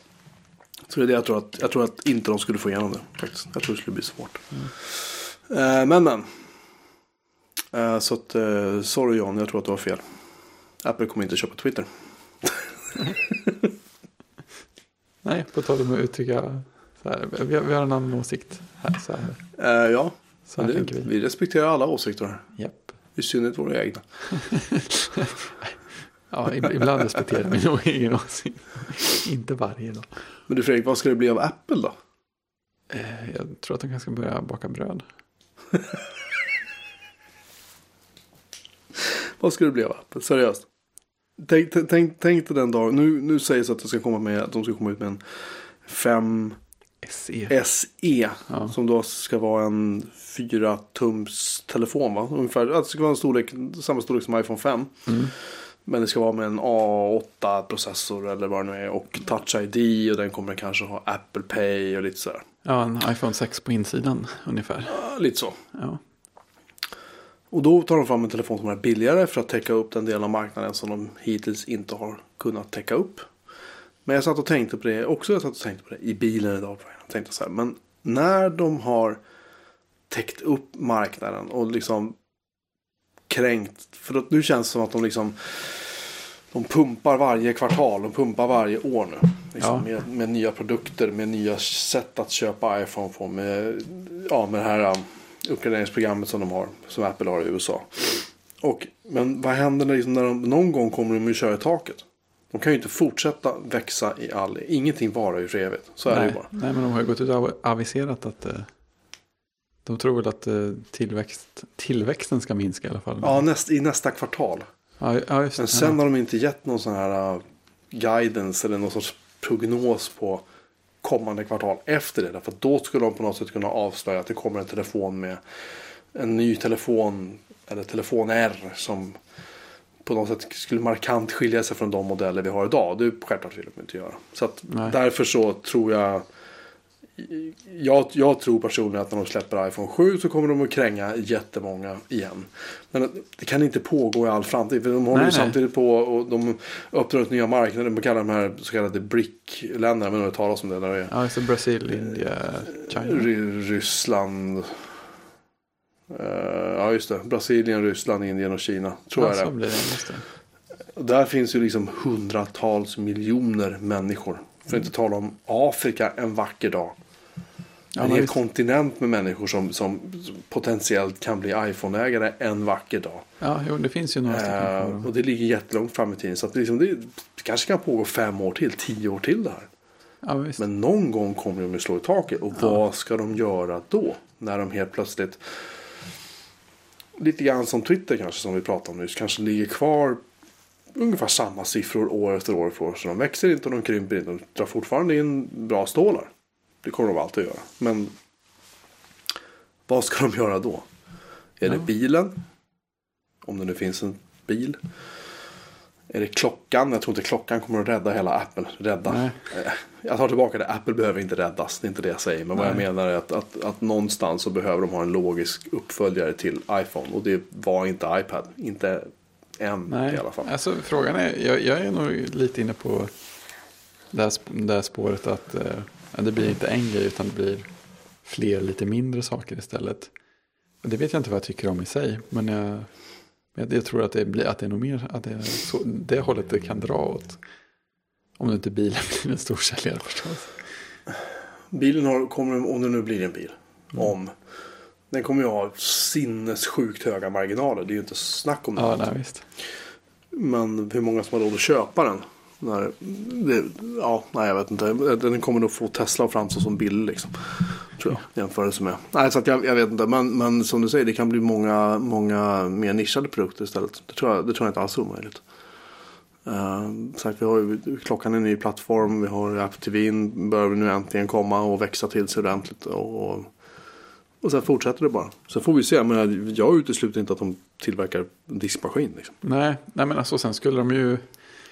Så det är det jag tror att, jag tror att inte de skulle få igenom det faktiskt. Jag tror det skulle bli svårt. Eh, men men. Eh, så att, eh, sorry John, jag tror att du har fel. Apple kommer inte köpa Twitter. Nej, på tal om att uttrycka här, vi, har, vi har en annan åsikt här. Så här, Eh, ja, så här det, vi. vi respekterar alla åsikter här. Japp. I synnerhet våra egna. Ja, ib- ibland respekterar vi nog egen åsikt. Inte varje dag. Men du Fredrik, vad ska det bli av Apple då? Eh, Jag tror att de kanske ska börja baka bröd. Vad ska det bli av Apple? Seriöst. Tänk, tänk- tänk, dig den dagen. Nu, nu sägs att, det ska komma med, att de ska komma ut med en 5 SE. SE. Ja. Som då ska vara en 4 tums telefon va? Ungefär, det ska vara en storlek, samma storlek som iPhone 5. Mm. Men det ska vara med en A8 processor eller vad det nu är. Och Touch ID och den kommer kanske ha Apple Pay och lite sådär. Ja, en iPhone 6 på insidan ungefär. Ja, lite så. Ja, Och då tar de fram en telefon som är billigare för att täcka upp den delen av marknaden som de hittills inte har kunnat täcka upp. Men jag satt och tänkte på det också. Jag satt och tänkte på det i bilen idag. Jag tänkte så här, men när de har täckt upp marknaden och liksom kränkt. För nu känns det som att de liksom de pumpar varje kvartal, de pumpar varje år nu. Liksom, Ja. med, med nya produkter, med nya sätt att köpa iPhone på. Med, ja, med det här um, uppgraderingsprogrammet som de har, som Apple har i USA. Och, men vad händer när, liksom, när de någon gång kommer de att köra i taket? De kan ju inte fortsätta växa i all... Ingenting varar ju för evigt. Så är det ju nej, bara. nej, men de har ju gått ut och aviserat att eh, de tror väl att eh, tillväxt, tillväxten ska minska i alla fall. Ja, näst, i nästa kvartal. ja, ja just. Men sen har de inte gett någon sån här uh, guidance eller någon sorts prognos på kommande kvartal efter det. Därför att då skulle de på något sätt kunna avslöja att det kommer en telefon med en ny telefon eller telefon R som på något sätt skulle markant skilja sig från de modeller vi har idag. Det är självklart vill de inte göra. Så att Nej. därför så tror jag jag, jag tror personligen att när de släpper iPhone 7 så kommer de att kränga jättemånga igen. Men det kan inte pågå i all framtid. För de håller Nej, ju samtidigt på och de öppnar upp nya marknader. De kallar de här så kallade BRIC-länderna. Men det talas om det. Där det är Ja, det. Brasil, Indien, China. Ry- Ryssland. Eh, ja just det. Brasilien, Ryssland, Indien och Kina. Tror ja, jag det. blir det. Det. Där finns ju liksom hundratals miljoner människor. För att inte tala om Afrika en vacker dag. Ja, en hel visst. kontinent med människor som, som potentiellt kan bli iPhone-ägare en vacker dag. Ja, jo, det finns ju några stycken. Eh, och det ligger jättelångt fram i tiden. Så att det, liksom, det, kanske kan pågå fem år till, tio år till det här. Ja, visst. Men någon gång kommer de att slå i taket. Och vad ska de göra då? När de helt plötsligt, lite grann som Twitter kanske som vi pratade om nyss, kanske ligger kvar ungefär samma siffror år efter år efter år. Så de växer inte och de krymper inte. De drar fortfarande in bra stålar. Det kommer de alltid göra. Men vad ska de göra då? Är det Ja. bilen? Om det nu finns en bil. Är det klockan? Jag tror inte klockan kommer att rädda hela Apple. Rädda. Nej. Jag tar tillbaka det. Apple behöver inte räddas. Det är inte det jag säger. Men vad jag Nej. menar är att, att, att någonstans så behöver de ha en logisk uppföljare till iPhone. Och det var inte iPad. Inte än Nej, i alla fall. alltså frågan är, jag, jag är nog lite inne på det här, det här spåret att eh, det blir inte en grej utan det blir fler lite mindre saker istället. Det vet jag inte vad jag tycker om i sig. Men jag, jag, tror att det, blir, att det är nog mer att det så, det hållet det kan dra åt. Om det inte bilen blir en stor säljare förstås. Bilen har, kommer, om det nu blir en bil, om den kommer ju ha sinnessjukt höga marginaler. Det är ju inte snack om det. Ja, nej, visst. Men hur många som har råd att köpa den? När det, ja, nej jag vet inte. Den kommer nog få Tesla att framstå som billig liksom. Tror jag, jämförelse med. Nej, så att jag, jag vet inte. Men, men som du säger, det kan bli många, många mer nischade produkter istället. Det tror jag, det tror jag inte alls är omöjligt. Eh, uh, sagt, vi har ju, klockan är en ny plattform, vi har Apple TV, börjar nu äntligen komma och växa till sig ordentligt. Och, och, och sen fortsätter det bara. Sen får vi se, men jag utesluter inte att de tillverkar en diskmaskin. Liksom. Nej, nej, men alltså sen skulle de ju,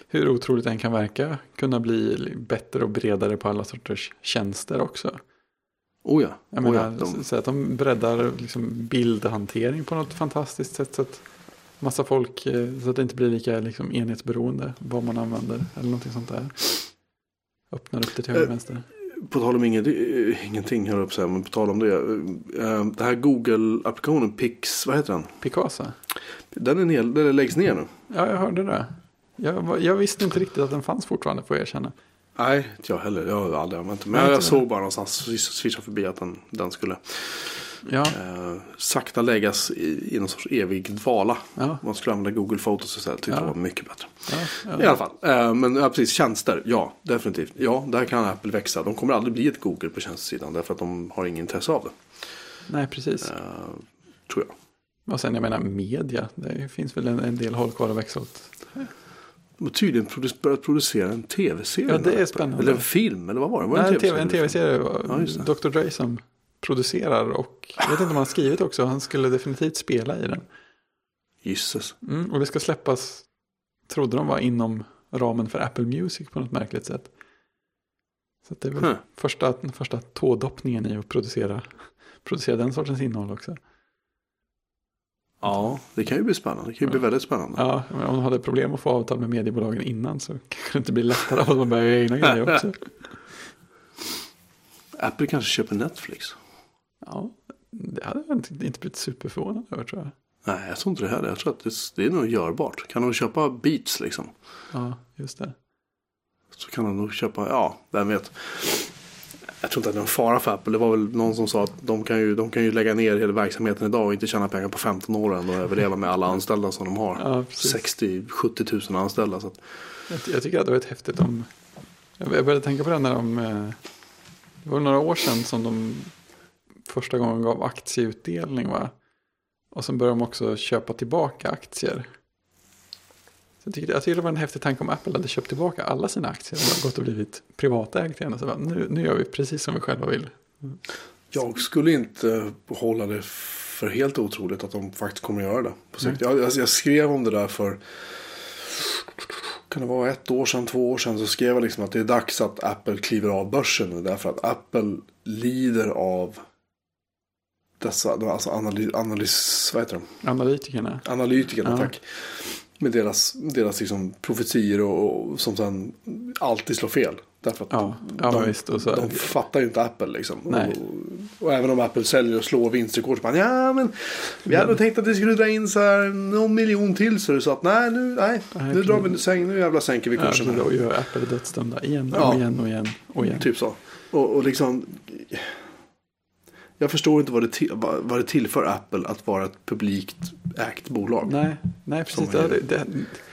hur otroligt den kan verka, kunna bli bättre och bredare på alla sorters tjänster också. Oh ja. Jag oh menar, ja de, så att de breddar liksom bildhantering på något fantastiskt sätt. Så att massa folk, eh, så att det inte blir lika liksom, enhetsberoende vad man använder. Eller någonting sånt där. Öppnar upp det till höger och Eh, vänster. På tal om inget, ingenting höll jag på att säga, men på tal om det. eh, Det här Google-applikationen Pix, vad heter den? Picasa. Den, är ner, den läggs ner nu. Ja, jag hörde det. Jag, jag visste inte riktigt att den fanns fortfarande, får jag erkänna. Nej, inte jag heller. Jag har aldrig använt den. Men jag inte såg bara någonstans, swisha förbi att den, den skulle Ja, eh, sakta läggas i, i någon sorts evig dvala. ja, Man skulle använda Google Photos istället. Tyckte Ja. det var mycket bättre. ja, I alla fall. Eh, men ja, precis, tjänster. Ja, definitivt. Ja, där kan Apple växa. De kommer aldrig bli ett Google på tjänstesidan. Därför att de har ingen intresse av det. Nej, precis. Eh, tror jag. Och sen jag menar media. Det finns väl en, en del håll kvar att växa åt. De har tydligen börjat producera en tv-serie. Ja, det är spännande. Eller en film, eller vad var det? Var det Nej, en TV- en tv-serie? tv-serie. Ja. Dr. Dre som producerar och jag vet inte om han har skrivit också. Han skulle definitivt spela i den. Gisses. Mm, och det ska släppas, trodde de var inom ramen för Apple Music på något märkligt sätt. Så det är väl Huh. första, första tådoppningen i att producera, producera den sortens innehåll också. Ja, det kan ju bli spännande. Det kan ju bli väldigt spännande. Ja, men om de hade problem att få avtal med mediebolagen innan så kanske det inte blir lättare att man börjar göra egna grejer också. Apple kanske köper Netflix. Ja, det hade jag inte, inte blivit superförvånad över tror jag. Nej, jag tror inte det heller. Jag tror att det, det är nog görbart. Kan de köpa Beats liksom. Ja, just det. Så kan de nog köpa, ja, vem vet. Jag tror inte att det är någon fara för Apple. Det var väl någon som sa att de kan ju, de kan ju lägga ner hela verksamheten idag och inte tjäna pengar på 15 år än och överleva med alla anställda som de har. Ja, precis. 60-70 000 anställda. Så att, Jag, jag tycker att det var ett häftigt om... Jag jag började tänka på det när de... eh, Det var några år sedan som de första gången gav aktieutdelning va? Och sen började de också köpa tillbaka aktier. Jag, tyckte, jag tyckte det var en häftig tanke om Apple hade köpt tillbaka alla sina aktier och gått och blivit privatägt igen. Och så bara, nu, nu gör vi precis som vi själva vill. jag skulle inte hålla det för helt otroligt att de faktiskt kommer att göra det. På sikt. Jag, alltså, jag skrev om det där för kan det vara ett år sedan, två år sedan så skrev jag liksom att det är dags att Apple kliver av börsen nu. Därför att Apple lider av dessa, alltså analys, analys vad heter de? Analytikerna. Analytikerna, Ja. tack. Med deras, deras liksom profetier och, och som sen alltid slår fel. Därför att Ja, ja de, visst. Och så, de fattar ju inte Apple liksom. Och, och även om Apple säljer och slår vinstrekord så bara ja men vi hade tänkt att vi skulle dra in så här någon miljon till så det så att nej nu, nej, Nej, nu drar vi säng, nu jävla sänker vi ja, kursen. här. då gör Apple dödsdömda igen och Ja. igen och igen och igen. Typ så. Och, och liksom jag förstår inte vad det, till, vad, det tillför Apple att vara ett publikt ägt bolag. Nej, nej precis. Det, det,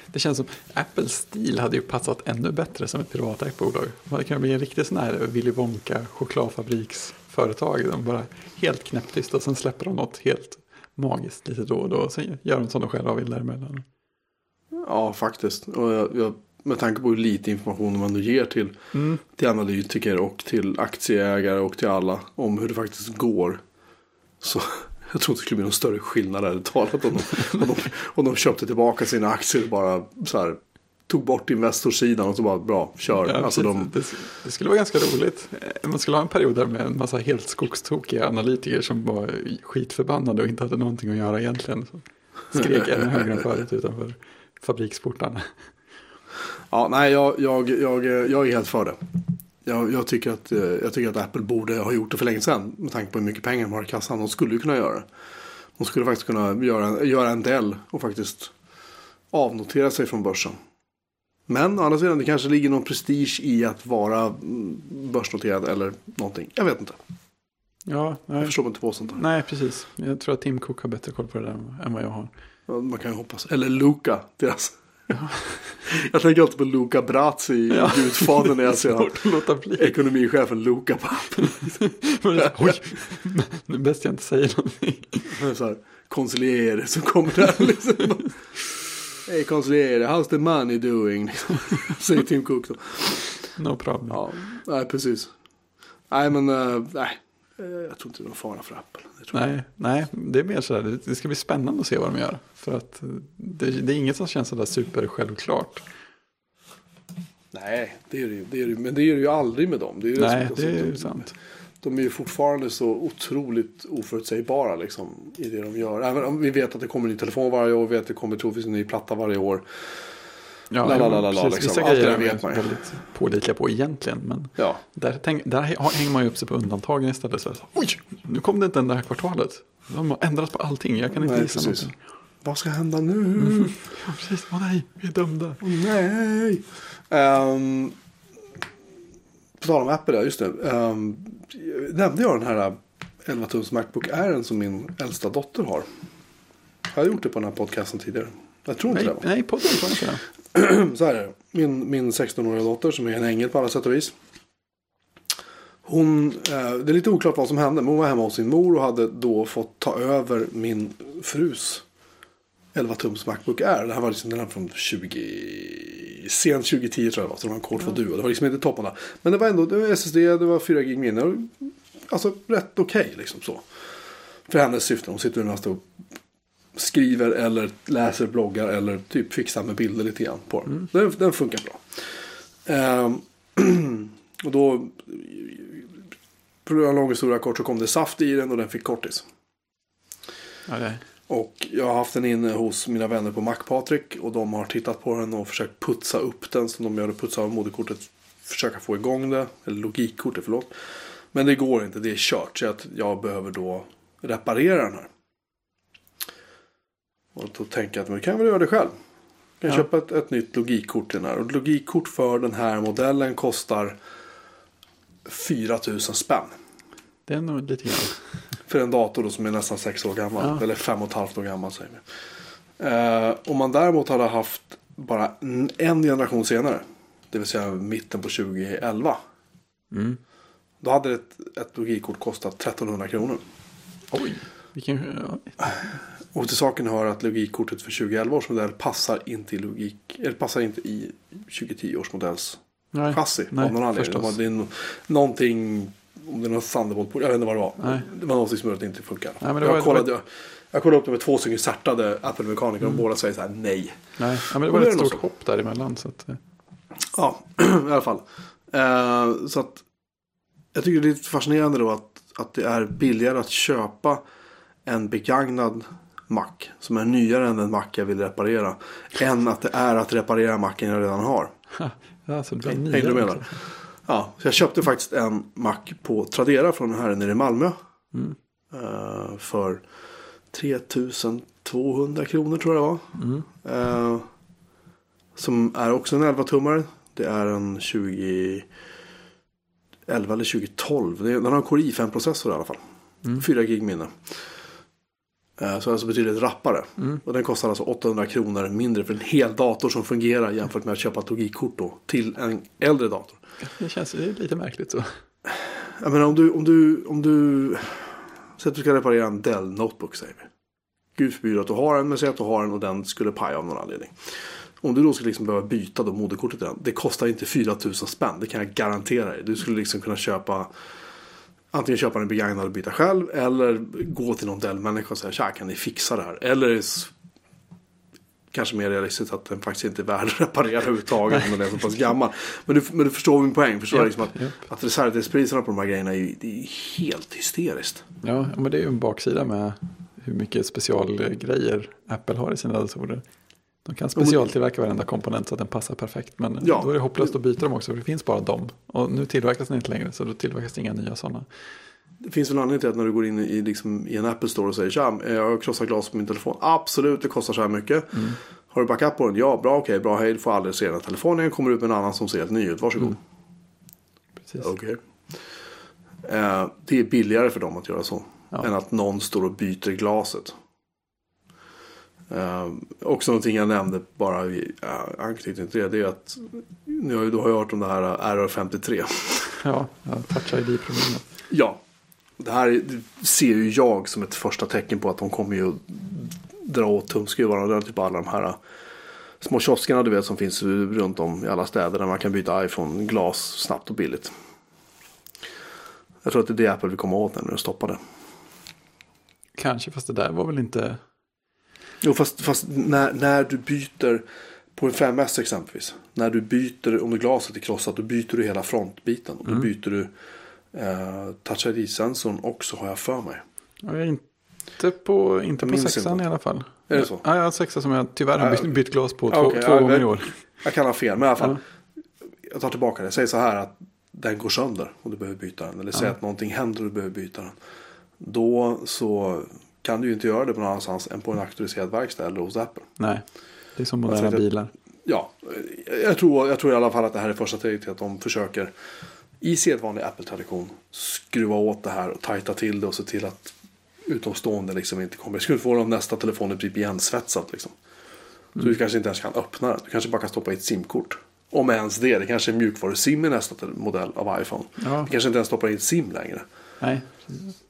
det känns som Apples stil hade ju passat ännu bättre som ett privatägt bolag. Det kunnat bli en riktig sån här Willy Wonka chokladfabriksföretag. De bara helt knäpptysta och sen släpper de något helt magiskt lite då och då. Och sen gör de som de själva vill däremellan. Ja, faktiskt. Och jag, jag, med tanke på hur lite information man nu ger till, Mm. till analytiker och till aktieägare och till alla om hur det faktiskt går. Så jag tror inte det skulle bli någon större skillnad ärligt talat om de, om, de, om de köpte tillbaka sina aktier och bara så här, tog bort Investor-sidan och så bara bra, kör. Ja, alltså de, det, det skulle vara ganska roligt. Man skulle ha en period där med en massa helt skogstokiga analytiker som var skitförbannade och inte hade någonting att göra egentligen. Så skrek ännu högre än förut utanför fabriksportarna. Ja, nej, jag, jag, jag, jag är helt för det. Jag, jag, tycker att, eh, jag tycker att Apple borde ha gjort det för länge sedan. Med tanke på hur mycket pengar de har i kassan. De skulle ju kunna göra det. De skulle faktiskt kunna göra, göra en del och faktiskt avnotera sig från börsen. Men å andra sidan, det kanske ligger någon prestige i att vara mm, börsnoterad eller någonting. Jag vet inte. Ja, Jag nej, förstår mig inte på sånt här. nej, precis. Jag tror att Tim Cook har bättre koll på det där än vad jag har. Man kan ju hoppas. Eller Luca, deras. Jag tänker alltid på Luca Brazzi i Ja. Gudfadern när jag ser bli. Ekonomichefen Luca på appen. Oj, det är bäst jag inte säger någonting. så här, Konsiliere som kommer där liksom. Hej konsiliere, how's the money doing? Liksom. Säger Tim Cook då. No problem. Ja, nej precis. Nej men, eh, nej. Eh, Jag tror inte det är någon fara för Apple. Det tror jag. Nej, nej, det är mer sådär, det- det ska bli spännande att se vad de gör. För att eh, det, det är inget som känns sådär super självklart. Nej, det är det ju. Det är det, men det är det ju aldrig med dem. Det är Nej, det är de- ju sant. De är ju fortfarande så otroligt oförutsägbara liksom, i det de gör. Även om vi vet att det kommer en ny telefon varje år, vi vet att det kommer troligtvis en ny platta varje år. Ja, La, la, la, la, la, precis. liksom. Vissa grejer är vet man ju. väldigt pålitliga på egentligen. Men Ja, där, tänk, där hänger man ju upp sig på undantagen istället. Så, här, Oj, nu kom det inte den här kvartalet. De har ändrat på allting, jag kan inte nej, gissa precis. någonting. Vad ska hända nu? Ja, precis. Åh nej, vi är dömda. Åh, nej. Um, på tal om Apple, just det. Um, nämnde jag den här 11 tums Macbook Air som min äldsta dotter har? Har jag gjort det på den här podcasten tidigare? Jag tror inte Nej, det. va? nej podden tror jag inte. Så här är det. Min, min 16-åriga dotter som är en ängel på alla sätt och vis. Hon, eh, det är lite oklart vad som hände. Men hon var hemma hos sin mor och hade då fått ta över min frus 11 tums Macbook Air. Det här var liksom den här från 20, sent 2010 tror jag det var. Så det var en kod för duo. Det var liksom inte topparna. Men det var ändå det var SSD, det var 4 gig minne. Alltså rätt okej liksom så. För hennes syften. Hon sitter mest och skriver eller läser bloggar eller typ fixar med bilder lite grann på den. Den, den funkar bra. Ehm, och då, göra en lång historia kort, så kom det saft i den och den fick kortis. Det, Och jag har haft den inne hos mina vänner på Mac-Patrik och de har tittat på den och försökt putsa upp den som de gör det, putsa av moderkortet, försöka få igång det, eller logikkortet, förlåt. Men det går inte, det är kört, så att jag behöver då reparera den här. Och då tänker jag att man kan väl göra det själv. Jag kan Ja. köpa ett, ett nytt logikkort till den här. Och logikkort för den här modellen kostar 4 000 spänn. det är nog lite grann. För en dator då som är nästan sex år gammal. Ja. Eller fem och ett halvt år gammal säger vi. Eh, om man däremot hade haft bara en en generation senare. Det vill säga mitten på 2011. Mm. Då hade ett, ett logikkort kostat 1300 kronor. Oj, vilken... Och till saken hör att logikkortet för 2011 års modell passar inte i logik. Eller passar inte i 2010 års modells nej, chassi. nej, av någon anledning. förstås. Det no- någonting. Om det är något Thunderbolt på. Jag vet inte vad det var. Nej. Det var någonting som gjorde att det inte funkar. Nej, men det jag, var- kollade, jag, jag kollade upp det med två stycken certade Apple-mekaniker. Och båda säger så här nej. Nej, ja, men det var ett stort hopp däremellan. Så att, eh, Ja, i alla fall. Eh, så att jag tycker det är lite fascinerande då att, att det är billigare att köpa en begagnad Mac som är nyare än den Mac jag vill reparera. än att det är att reparera Macen jag redan har. ha, ja, så det blir Hängde du med där? Ja, så jag köpte faktiskt en Mac på Tradera från här nere i Malmö. Mm. Eh, för 3200 kronor tror jag det var. Mm. Eh, som är också en 11-tummare. Det är en 20... 11 eller 2012. Det är- Den har en Core i5-processor i alla fall. Mm. 4 gig minne. Eh, Så alltså betydligt rappare. Mm. Och den kostar alltså 800 kronor mindre för en hel dator som fungerar jämfört med att köpa ett logikkort då till en äldre dator. Det känns lite märkligt så. Jag menar om du, om du, om du, säg att du ska reparera en Dell Notebook säger vi. Gud förbjude att du har en, men säg att du har en och den skulle paja av någon anledning. Om du då skulle liksom behöva byta då moderkortet till den. Det kostar inte 4000 spänn, det kan jag garantera dig. Du skulle liksom kunna köpa Antingen köpa en begagnad och byta själv eller gå till någon Dell-människa och säga tja kan ni fixa det här. Eller kanske mer realistiskt att den faktiskt inte är värd att reparera överhuvudtaget om den är så pass gammal. Men du, men du förstår min poäng. Förstår Japp, liksom att, japp. att reservdelspriserna på de här grejerna är, ju- det är helt hysteriskt. Ja, men det är ju en baksida med hur mycket specialgrejer Apple har i sina datorer. De kan specialtillverka varenda komponent så att den passar perfekt. Men Ja. då är det hopplöst att byta dem också, för det finns bara dem. Och nu tillverkas den inte längre, så då tillverkas det inga nya sådana. Det finns väl en anledning till att när du går in i, liksom, i en Apple Store och säger tja, eh, jag har krossat glas på min telefon. Absolut, det kostar så här mycket. Mm. Har du backup på den? Ja, bra, okej, bra, hej, du får aldrig se den. Telefonen kommer ut med en annan som ser helt ny ut. Varsågod. Mm. Precis. Okej. Eh, det är billigare för dem att göra så. Ja. Än att någon står och byter glaset. Eh, också någonting jag nämnde bara i uh, anknytning till det. Det är att nu har, du har ju hört om det här eh, RR53. Ja, touch ID-problemet. Ja. Det här ser ju jag som ett första tecken på att de kommer ju dra åt tumskruvarna. Typ alla de här uh, små kioskerna du vet som finns runt om i alla städer där man kan byta iPhone glas snabbt och billigt. Jag tror att det är det Apple vill komma åt nu och stoppa det. Kanske, fast det där var väl inte... Jo, fast, fast när, när du byter på en 5S exempelvis. När du byter, om glaset är krossat, då byter du hela frontbiten. Och då byter du eh, Touch ID-sensorn också har jag för mig. Jag är inte på, inte på sexan i alla fall. Är det så? Ja, jag har sexa som jag tyvärr har Ja, bytt, bytt glas på två, Okej, två ja, gånger i år. Jag kan ha fel, men i alla fall. Jag tar tillbaka det. Säg så här att den går sönder och du behöver byta den. Eller säg att någonting händer och du behöver byta den. Då så kan du ju inte göra det på någon annanstans än på en auktoriserad verkstad eller hos Apple. Nej, det är som moderna tänkte- bilar. Ja, jag tror, jag tror i alla fall att det här är första steget till att de försöker i sedvanlig Apple-tradition skruva åt det här och tajta till det och se till att utomstående liksom inte kommer. Skulle få nästa telefonen typ igensvetsat liksom. Så du kanske inte ens kan öppna den. Du kanske bara kan stoppa i ett simkort. Om ens det. Det kanske är mjukvaru-sim i nästa modell av iPhone. Ja. Du kanske inte ens stoppar i ett sim längre. Nej,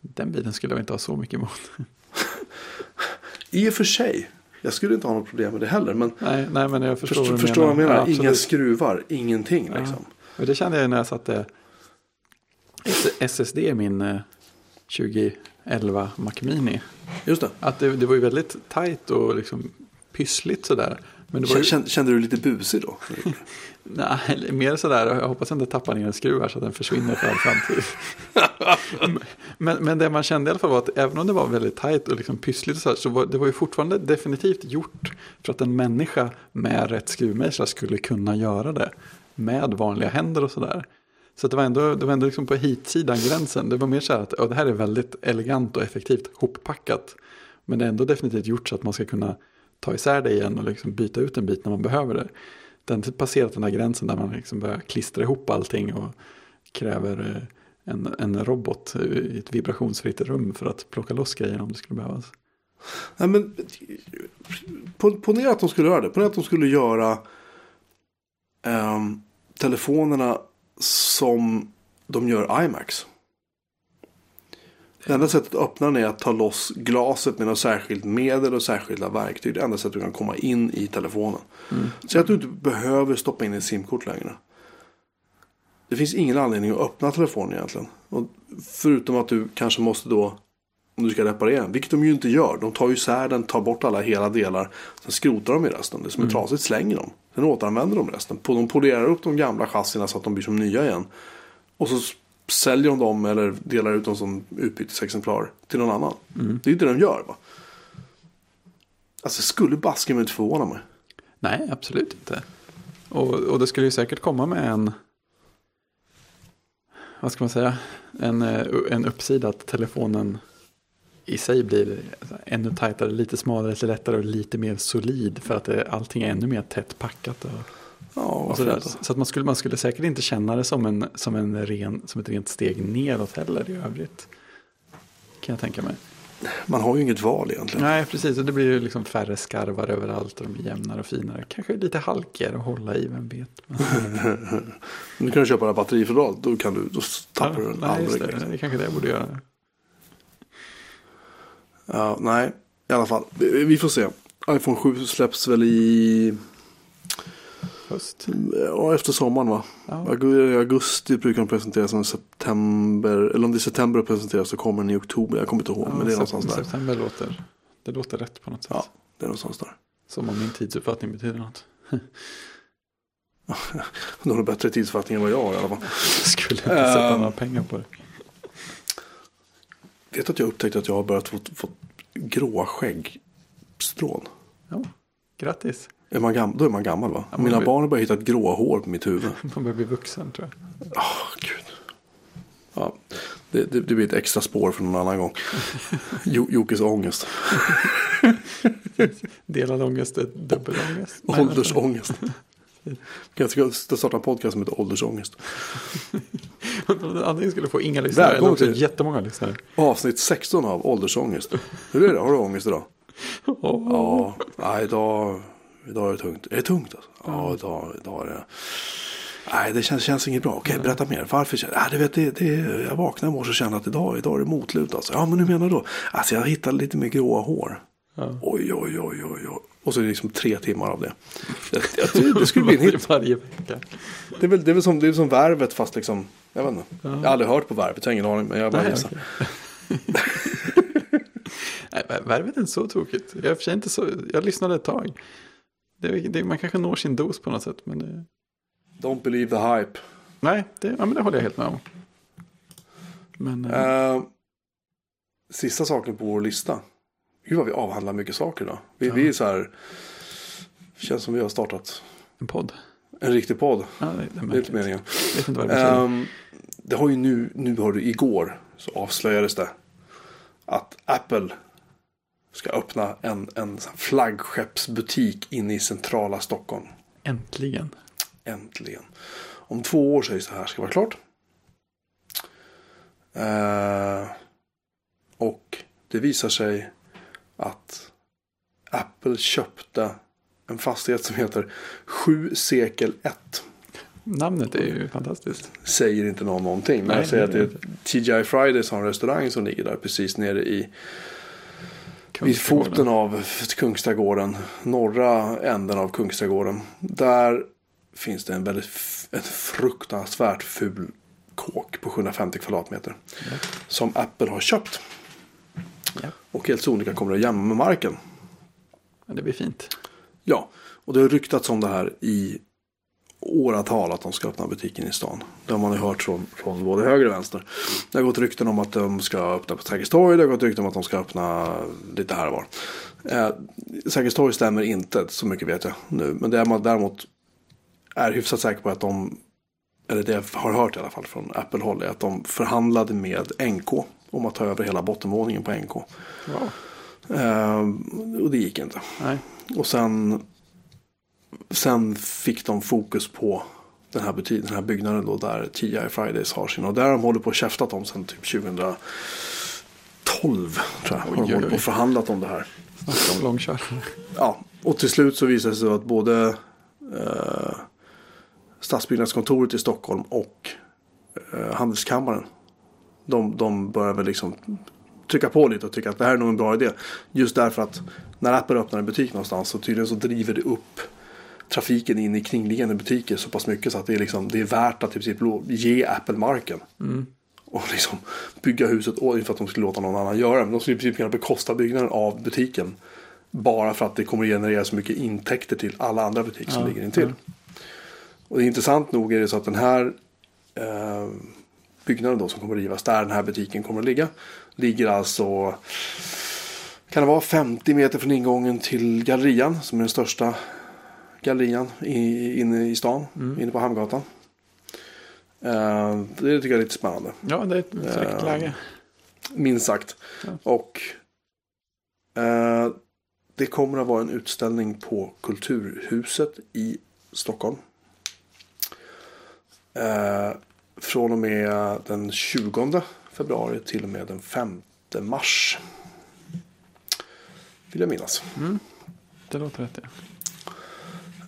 den bilen skulle jag inte ha så mycket emot. I och för sig. Jag skulle inte ha något problem med det heller. Men Nej, nej men jag förstår förstår, du förstår vad jag menar. Ja, Inga skruvar, ingenting liksom. Och det kände jag när jag satte SSD i min eh, 2011 Mac Mini. Just det. Att det, det var ju väldigt tajt och liksom pyssligt sådär. Men det var ju, Kände, kände du lite busig då? nej, mer sådär, jag hoppas inte tappa ner en skruv här så att den försvinner för all framtid. men, men det man kände i alla fall var att även om det var väldigt tajt och liksom pyssligt och så, här, så var det var ju fortfarande definitivt gjort för att en människa med rätt skruvmejslar skulle kunna göra det. Med vanliga händer och sådär. Så det var ändå, det var ändå liksom på hitsidan gränsen. Det var mer så här att ja, det här är väldigt elegant och effektivt hoppackat. Men det är ändå definitivt gjort så att man ska kunna ta isär det igen och liksom byta ut en bit när man behöver det. Det har inte passerat den där gränsen där man liksom börjar klistra ihop allting och kräver eh, en, en robot i ett vibrationsfritt rum för att plocka loss grejer om det skulle behövas. Nej, men, ponera att de skulle göra det. Ponera att de skulle göra ehm, telefonerna som de gör iMacs. Det enda sättet att öppna den är att ta loss glaset med något särskilt medel och särskilda verktyg. Det enda sättet du kan komma in i telefonen. Säg att du inte behöver stoppa in ett simkort längre. Det finns ingen anledning att öppna telefonen egentligen. Och förutom att du kanske måste då om du ska reparera den. Vilket de ju inte gör. De tar ju isär den, tar bort alla hela delar. Sen skrotar de i resten. Det som är trasigt slänger de. Sen återanvänder de resten. De polerar upp de gamla chassierna så att de blir som nya igen. Och så säljer de dem eller delar ut dem som utbytesexemplar till någon annan. Det är ju det de gör va. Alltså skulle basken inte förvåna mig. Nej, absolut inte. Och, och det skulle ju säkert komma med en, vad ska man säga, en, eh, en uppsida att telefonen i sig blir ännu tajtare, lite smalare, lite lättare och lite mer solid för att det, allting är ännu mer tätt packat. Och, Ja, sådär. inte? Så att man skulle, man skulle säkert inte känna det som, en, som, en ren, som ett rent steg neråt heller i övrigt. Kan jag tänka mig. Man har ju inget val egentligen. Nej, precis. Och det blir ju liksom färre skarvar överallt och de är jämnare och finare. Kanske lite halkigare att hålla i, vem vet. Nu kan du köpa det batterifodral. Då, kan du, då tappar du en nej, just aldrig. det. Det är kanske det jag borde göra. Ja, nej, i alla fall. Vi vi får se. iPhone 7 släpps väl i Höst. ja, efter sommaren va? Ja. Augusti brukar de presentera som september. Eller om det är september att presentera så kommer den i oktober. Jag kommer inte ihåg. men det är någonstans där. September låter, det låter rätt på något sätt. Ja, det är någonstans där. Som om min tidsuppfattning betyder något. Du har bättre tidsfattning än vad jag har i alla fall. Jag skulle inte sätta Ehm. några pengar på det. Vet att jag upptäckte att jag har börjat få, få gråa skäggstrån. Ja, grattis. Är man gam- då är man gammal va? Ja, man Mina blir- barn har börjat hitta gråa hår på mitt huvud. Man börjar bli vuxen tror jag. Åh, gud. Ja. Det, det, det blir ett extra spår för någon annan gång. Jo- Jokes ångest. Delad ångest är dubbelångest. Nej, Åldersångest. Jag ska starta en podcast som heter Åldersångest. Antingen skulle få inga lyssnare eller också till- jättemånga lyssnare. Avsnitt 16 av Åldersångest. Hur är det? Har du ångest idag? Ja, nej, idag, idag är det tungt. Är det tungt alltså? Ja, idag, idag är det... Nej, det känns, känns inget bra. Okej, berätta mer. Varför? Nej, du vet, det, det, jag vaknade i morse och kände att idag, idag är det motlut. Alltså. Ja, men hur menar du då? Alltså, jag hittade lite mer gråa hår. Ja. Oj, oj, oj, oj, oj. Och så är det liksom tre timmar av det. Tror det skulle bli en hit. Varje vecka. Det är väl, det är väl som, det är som Värvet fast liksom, jag vet inte. Jag har aldrig hört på Värvet, jag har ingen aning. Men jag bara gissar. Nej, vär- Värvet är inte så tokigt. Jag, är inte så, jag lyssnade ett tag. Det, det, man kanske når sin dos på något sätt. Men det, Don't believe the hype. nej, det, ja, men det håller jag helt med om. Men Eh, sista saken på vår lista. Gud vad vi avhandlar mycket saker idag. Vi, Ja. vi är så här. Känns som vi har startat en podd. en riktig podd. Ja, det, det, är Det är inte meningen. Vet inte vad det. Ehm, det har ju nu, nu har du igår så avslöjades det. Att Apple ska öppna en, en flaggskeppsbutik inne i centrala Stockholm. Äntligen. Äntligen. Om två år sägs det här ska vara klart. Eh, och det visar sig att Apple köpte en fastighet som heter 7 sekel 1. Namnet är ju fantastiskt. Säger inte någon någonting. Men Nej, jag säger att det är TGI Fridays har en restaurang som ligger där precis nere i vid foten av Kungsträdgården. Norra änden av Kungsträdgården. Där finns det en väldigt en fruktansvärt ful kåk på 750 kvadratmeter. Ja. Som Apple har köpt. Ja. Och helt sonika kommer det jämna med marken. Ja, det blir fint. Ja, och det har ryktats om det här i åratal att de ska öppna butiken i stan. Det har man ju hört från, från både höger och vänster. Det har gått rykten om att de ska öppna på Sergels torg. Det har gått rykten om att de ska öppna lite här och var. Eh, Sergels torg stämmer inte, så mycket vet jag nu. Men det är man däremot är hyfsat säker på att de, eller det jag har hört i alla fall från Apple-håll, är att de förhandlade med NK om att ta över hela bottenvåningen på NK. Wow. Eh, och det gick inte. Nej. Och sen, sen fick de fokus på den här, butik, den här byggnaden då där TGI Fridays har sin. Och där de hållit på och käftat om sen typ 2012. Tror jag. Oj, de oj, hållit på och förhandlat om det här. Snacka om långkörare. Ja, och till slut så visade det sig att både eh, Stadsbyggnadskontoret i Stockholm och eh, Handelskammaren. De, de börjar väl liksom trycka på lite och tycka att det här är nog en bra idé. Just därför att när Apple öppnar en butik någonstans så tydligen så driver det upp trafiken in i kringliggande butiker så pass mycket så att det är, liksom, det är värt att i princip ge Apple marken. Och liksom bygga huset, och inte för att de skulle låta någon annan göra det, men de skulle i princip kunna bekosta byggnaden av butiken. Bara för att det kommer generera så mycket intäkter till alla andra butiker som Ja, ligger intill. Och det är intressant nog är det så att den här eh, byggnaden då som kommer att rivas, där den här butiken kommer att ligga, ligger alltså kan det vara 50 meter från ingången till gallerian som är den största gallerian i, inne i stan, inne på Hamngatan. Eh, det tycker jag är lite spännande. Ja, det är ett fräckt Ja. läge. Minst sagt. Ja. Och eh, det kommer att vara en utställning på Kulturhuset i Stockholm. Eh, från och med den 20 februari till och med den 5 mars. Vill jag minnas. Det låter rätt, ja.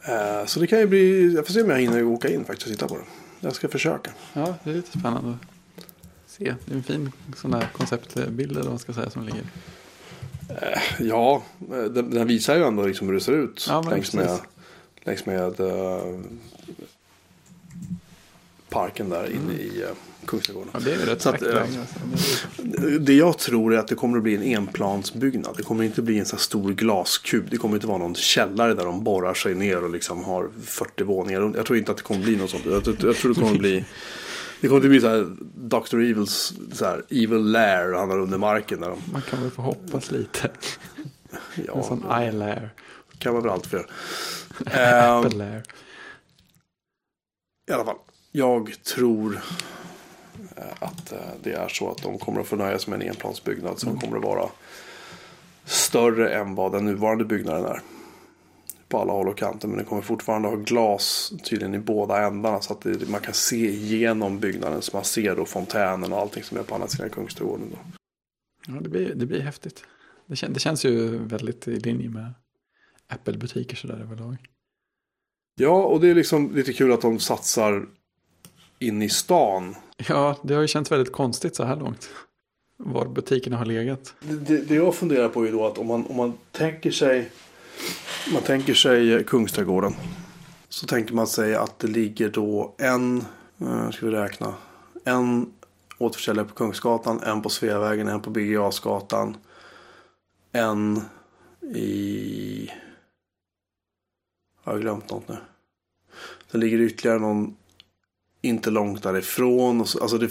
Eh, så det kan ju bli, jag får se om jag hinner åka in faktiskt och titta på det. Jag ska försöka. Ja, det är lite spännande att se. Det är en fin sån där konceptbild eller vad man ska säga som ligger. Ja, eh, den, den visar ju ändå liksom hur det ser ut. Ja, längs, med, längs med eh, parken där inne i uh, Kungsträdgården. Ja, det är rätt Så att. Alltså. Det jag tror är att det kommer att bli en enplansbyggnad. Det kommer inte bli en så stor glaskub. Det kommer inte vara någon källare där de borrar sig ner och liksom har 40 våningar. Jag tror inte att det kommer bli något sånt. Jag, tror- jag tror det kommer att bli det kommer att bli så här Dr. Evils så här, Evil Lair han har under marken. Där de, Man kan väl få hoppas lite. En ja, sån eyelair. kan man väl allt för. Ehm, Apple lair. I alla fall. Jag tror att eh, det är så att de kommer att få nöja sig med en enplansbyggnad som kommer att vara större än vad den nuvarande byggnaden är. På alla håll och kanter. Men den kommer fortfarande ha glas tydligen i båda ändarna. Så att det, man kan se igenom byggnaden. Så man ser då fontänen och allting som är på andra sidan Kungsträdgården. Då. Ja, det blir, det blir häftigt. Det, kän, det känns ju väldigt i linje med Apple-butiker sådär överlag. Ja, och det är liksom lite kul att de satsar in i stan. Ja, det har ju känts väldigt konstigt så här långt. Var butikerna har legat. Det, det jag funderar på är då att om man, om man tänker sig om man tänker sig Kungsträdgården. Så tänker man sig att det ligger då en, eh, ska vi räkna, en återförsäljare på Kungsgatan, en på Sveavägen, en på Birger Jarlsgatan. En i... Har jag glömt något nu? Sen ligger det ytterligare någon inte långt därifrån. Och så, alltså det,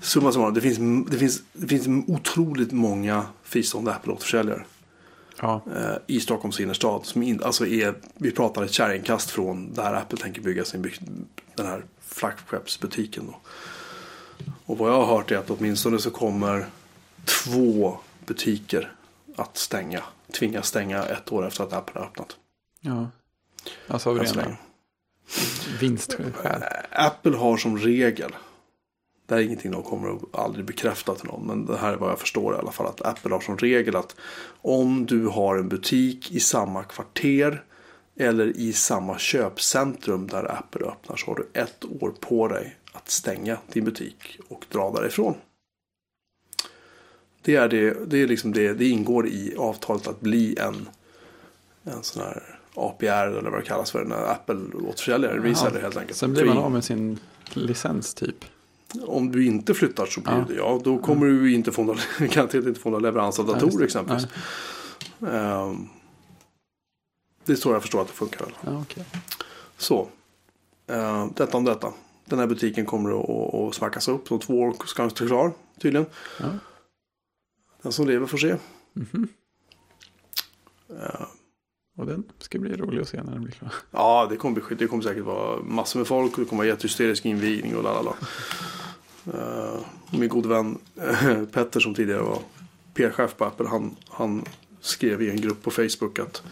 summa summarum, det finns, det, finns, det finns otroligt många fristående Apple-återförsäljare. Ja. Eh, I Stockholms innerstad. Som in, alltså är, vi pratar ett kärringkast från där Apple tänker bygga sin den här flaggskeppsbutiken. Då. Och vad jag har hört är att åtminstone så kommer två butiker att stänga. Tvingas stänga ett år efter att Apple har öppnat. Ja. Alltså av rena vinstskäl. Eh, Apple har som regel. Det här är ingenting de kommer att aldrig bekräfta till någon. Men det här är vad jag förstår i alla fall. Att Apple har som regel att om du har en butik i samma kvarter. Eller i samma köpcentrum där Apple öppnar. Så har du ett år på dig att stänga din butik och dra därifrån. Det, är det, det, är liksom det, det ingår i avtalet att bli en, en sån här APR eller vad det kallas för. En Apple-återförsäljare, reseller helt enkelt. Sen blir man av med sin licens typ. Om du inte flyttar så blir ja. det ja. Då kommer mm. du inte få någon, garanterat inte få någon leverans av datorer ja, exempelvis. Um, det är så jag förstår att det funkar. Ja, okay. Så. Uh, detta om detta. Den här butiken kommer att, att smackas upp. Så två år ska den stå klar tydligen. Ja. Den som lever får se. Mm -hmm. uh, och den ska bli rolig att se när den blir klar. Ja, det kommer, det kommer säkert vara massor med folk. Det kommer vara jättehysterisk invigning och lalala. Uh, min god vän uh, Petter som tidigare var PR-chef på Apple. Han, han skrev i en grupp på Facebook att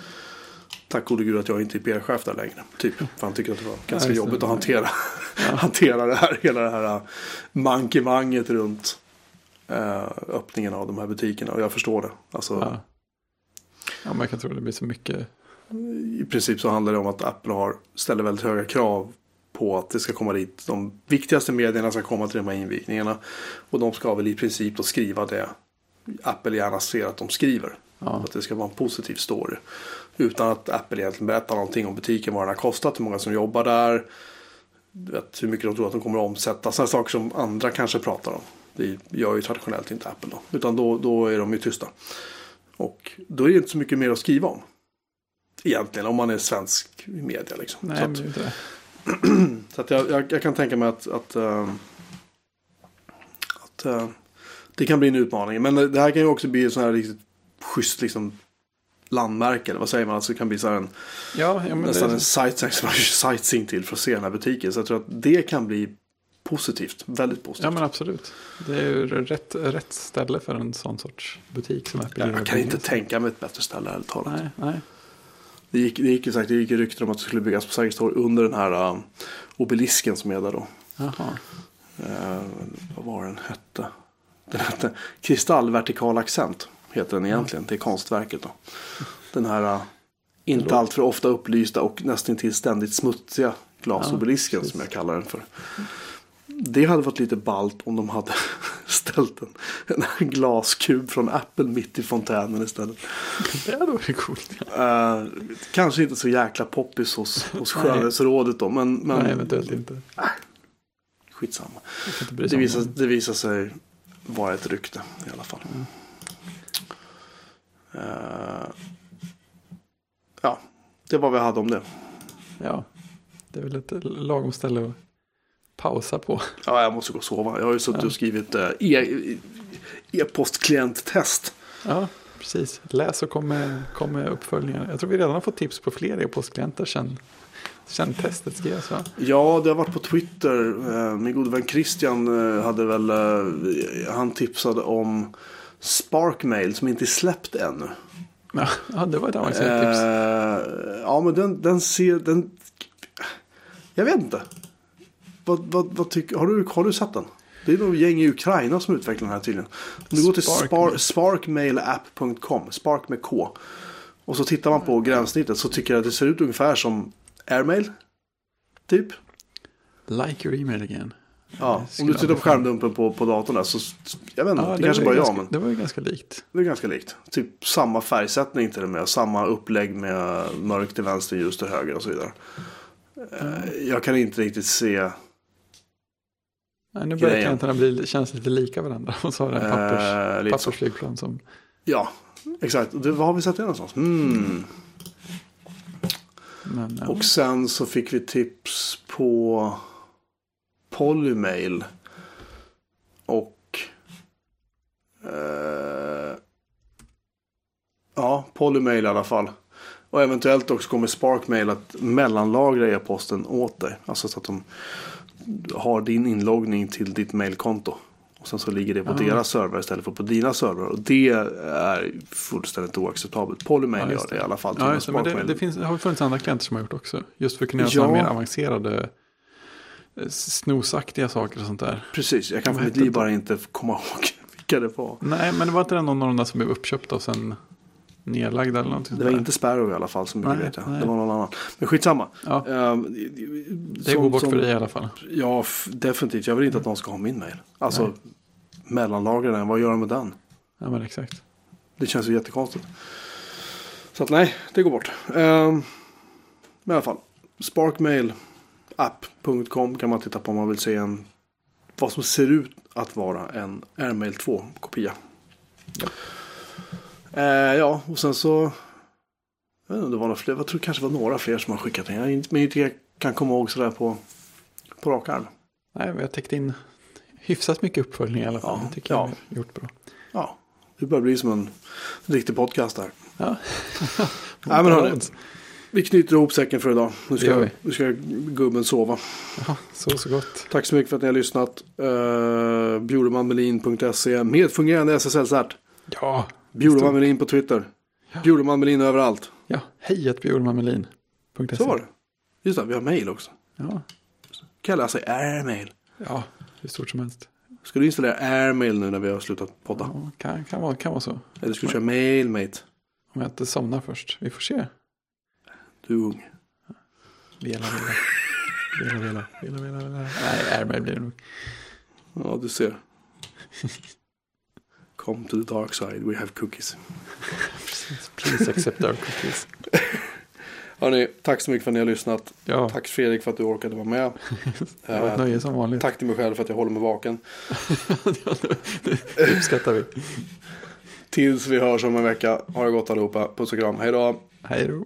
Tack gode gud att jag inte är PR-chef där längre. Typ. För han tycker att det var ganska ja, jobbigt att hantera, ja. hantera det här. Hela det här uh, mankemanget runt uh, öppningen av de här butikerna. Och jag förstår det. Alltså, ja. Ja, man kan tro det blir så mycket. I princip så handlar det om att Apple har, ställer väldigt höga krav på att det ska komma dit. De viktigaste medierna ska komma till de här invigningarna. Och de ska väl i princip då skriva det Apple gärna ser att de skriver. Ja. Att det ska vara en positiv story. Utan att Apple egentligen berättar någonting om butiken, vad den har kostat, hur många som jobbar där. Vet, hur mycket de tror att de kommer att omsätta. Sådana saker som andra kanske pratar om. Det gör ju traditionellt inte Apple då. Utan då, då är de ju tysta. Och då är det inte så mycket mer att skriva om. Egentligen om man är svensk media. Liksom. Nej, så att, inte det. så att jag, jag, jag, kan tänka mig att, att, uh, att uh, det kan bli en utmaning. Men det här kan ju också bli en sån här riktigt schysst liksom, landmärke. Eller vad säger man? Alltså det kan bli så en, ja, ja, nästan det... en sightseeing till för att se den här butiken. Så jag tror att det kan bli positivt. Väldigt positivt. Ja men absolut. Det är ju rätt, rätt ställe för en sån sorts butik som Apple. Jag kan inte tänka mig ett bättre ställe ärligt talat. Nej, nej. Det gick, det gick, sagt, det gick rykten om att det skulle byggas på Sergels torg under den här uh, obelisken som är där då. Jaha. Uh, vad var den hette? Den hette Kristallvertikal accent. Heter den egentligen. Det är konstverket då. Den här uh, inte alltför ofta upplysta och nästan till ständigt smutsiga glasobelisken ja, som jag kallar den för. Det hade varit lite balt om de hade ställt en, en glaskub från Apple mitt i fontänen istället. Det hade varit coolt. Ja. Uh, kanske inte så jäkla poppis hos, hos skönhetsrådet då. Men, men, Nej, eventuellt inte. Äh, skitsamma. Det visar, det visar sig vara ett rykte i alla fall. Mm. Uh, ja, det var vad vi hade om det. Ja, det är väl ett lagom ställe att pausa på. Ja, jag måste gå och sova. Jag har ju suttit och skrivit eh, e- e-postklienttest. ja, precis. Läs och kom med, kom med uppföljningar. Jag tror vi redan har fått tips på fler e-postklienter sedan Sen testet skrevs va? Ja, det har varit på Twitter. Eh, Min gode vän Christian eh, hade väl, han tipsade om Sparkmail som inte är släppt ännu. Ja, det var ett avancerat tips. Ja, men den, den ser, den, jag vet inte. Vad, vad, vad tycker, har, du, har du sett den? Det är nog gäng i Ukraina som utvecklar den här tydligen. Om du går till spar, sparkmailapp.com, spark med K. Och så tittar man på gränssnittet så tycker jag att det ser ut ungefär som Airmail. Typ. Like your email again. Ja, om du tittar på skärmdumpen på, på datorn där så, jag vet inte, Ja, det, kanske var bara ju jag ganska, men Det var ju ganska likt. det är ganska likt. Typ samma färgsättning till och med, samma upplägg med mörkt till vänster, ljus till höger och så vidare. Eh, Jag kan inte riktigt se, Nej, nu börjar Grejen. klienterna bli, känns lite lika varandra. Och så har den pappers, eh, så. pappersflygplan som... Ja, exakt. Det, vad har vi sett det någonstans? Mm. Men, ja. Och sen så fick vi tips på Polymail. Och eh, ja, Polymail i alla fall. Och eventuellt också kommer Sparkmail att mellanlagra e-posten åt dig. Alltså så att de har din inloggning till ditt mailkonto. Och sen så ligger det på Ah. deras server istället för på dina servrar. Och det är fullständigt oacceptabelt. Polymail Ja, gör det. i alla fall. Ja, det, men det, det, finns, det har funnits andra klienter som har gjort också. Just för att kunna göra Ja. mer avancerade eh, snosaktiga saker och sånt där. Precis, jag kan för mitt liv bara inte komma ihåg vilka det var. Nej, men det var inte någon av de där som blev uppköpta och sen nedlagda eller någonting Det var inte Sparrow i alla fall, mycket Nej, vet jag. nej. Det var någon annan. Men skitsamma. Ja, Ehm, det går bort för dig i alla fall. Ja, definitivt. Jag vill inte att någon ska ha min mail. Alltså, Nej. mellanlagra den. Vad gör de med den? Ja, men exakt. Det känns ju jättekonstigt. Så att nej, det går bort. Ehm, men i alla fall. Sparkmailapp.com kan man titta på om man vill se en vad som ser ut att vara en Airmail 2-kopia. Eh, ja, och sen så jag vet inte om det var några fler. Jag tror det kanske var några fler som har skickat in. Jag inte- men inte jag kan komma ihåg sådär på, på rak arm. Nej, vi har täckt in hyfsat mycket uppföljning i alla fall. Ja, det tycker ja. jag gjort bra. Ja, det börjar bli som en riktig podcast här. Ja. Nej, men hörni. Vi knyter ihop säcken för idag. Nu ska, nu ska gubben sova. Ja, så så gott. Tack så mycket för att ni har lyssnat. Uh, Bjuremanmelin.se med fungerande SSL-cert. Ja, Bjureman Melin på Twitter. Ja. Bjureman Melin överallt. ja. hej att bjurmanmelin.se. Så var det. Just det, vi har mail också. Ja, Kan jag läsa Airmail? ja, hur stort som helst. Ska du installera Airmail nu när vi har slutat podda? Ja, kan, kan, vara, kan vara så. Eller ska du köra Mailmate? Om jag inte somnar först. Vi får se. Du är ung. Vela, vela. Vela, vela. Vela, vela, vela. Nej, Airmail blir det nog. Ja, du ser. Come to the dark side, we have cookies. Please accept our cookies. Hörrni, tack så mycket för att ni har lyssnat. Ja, Tack Fredrik för att du orkade vara med. det var ett Eh, nöje som vanligt. tack till mig själv för att jag håller mig vaken. det uppskattar vi. Tills vi hörs om en vecka. Ha det gott allihopa. Puss och kram. Hej då. Hej då.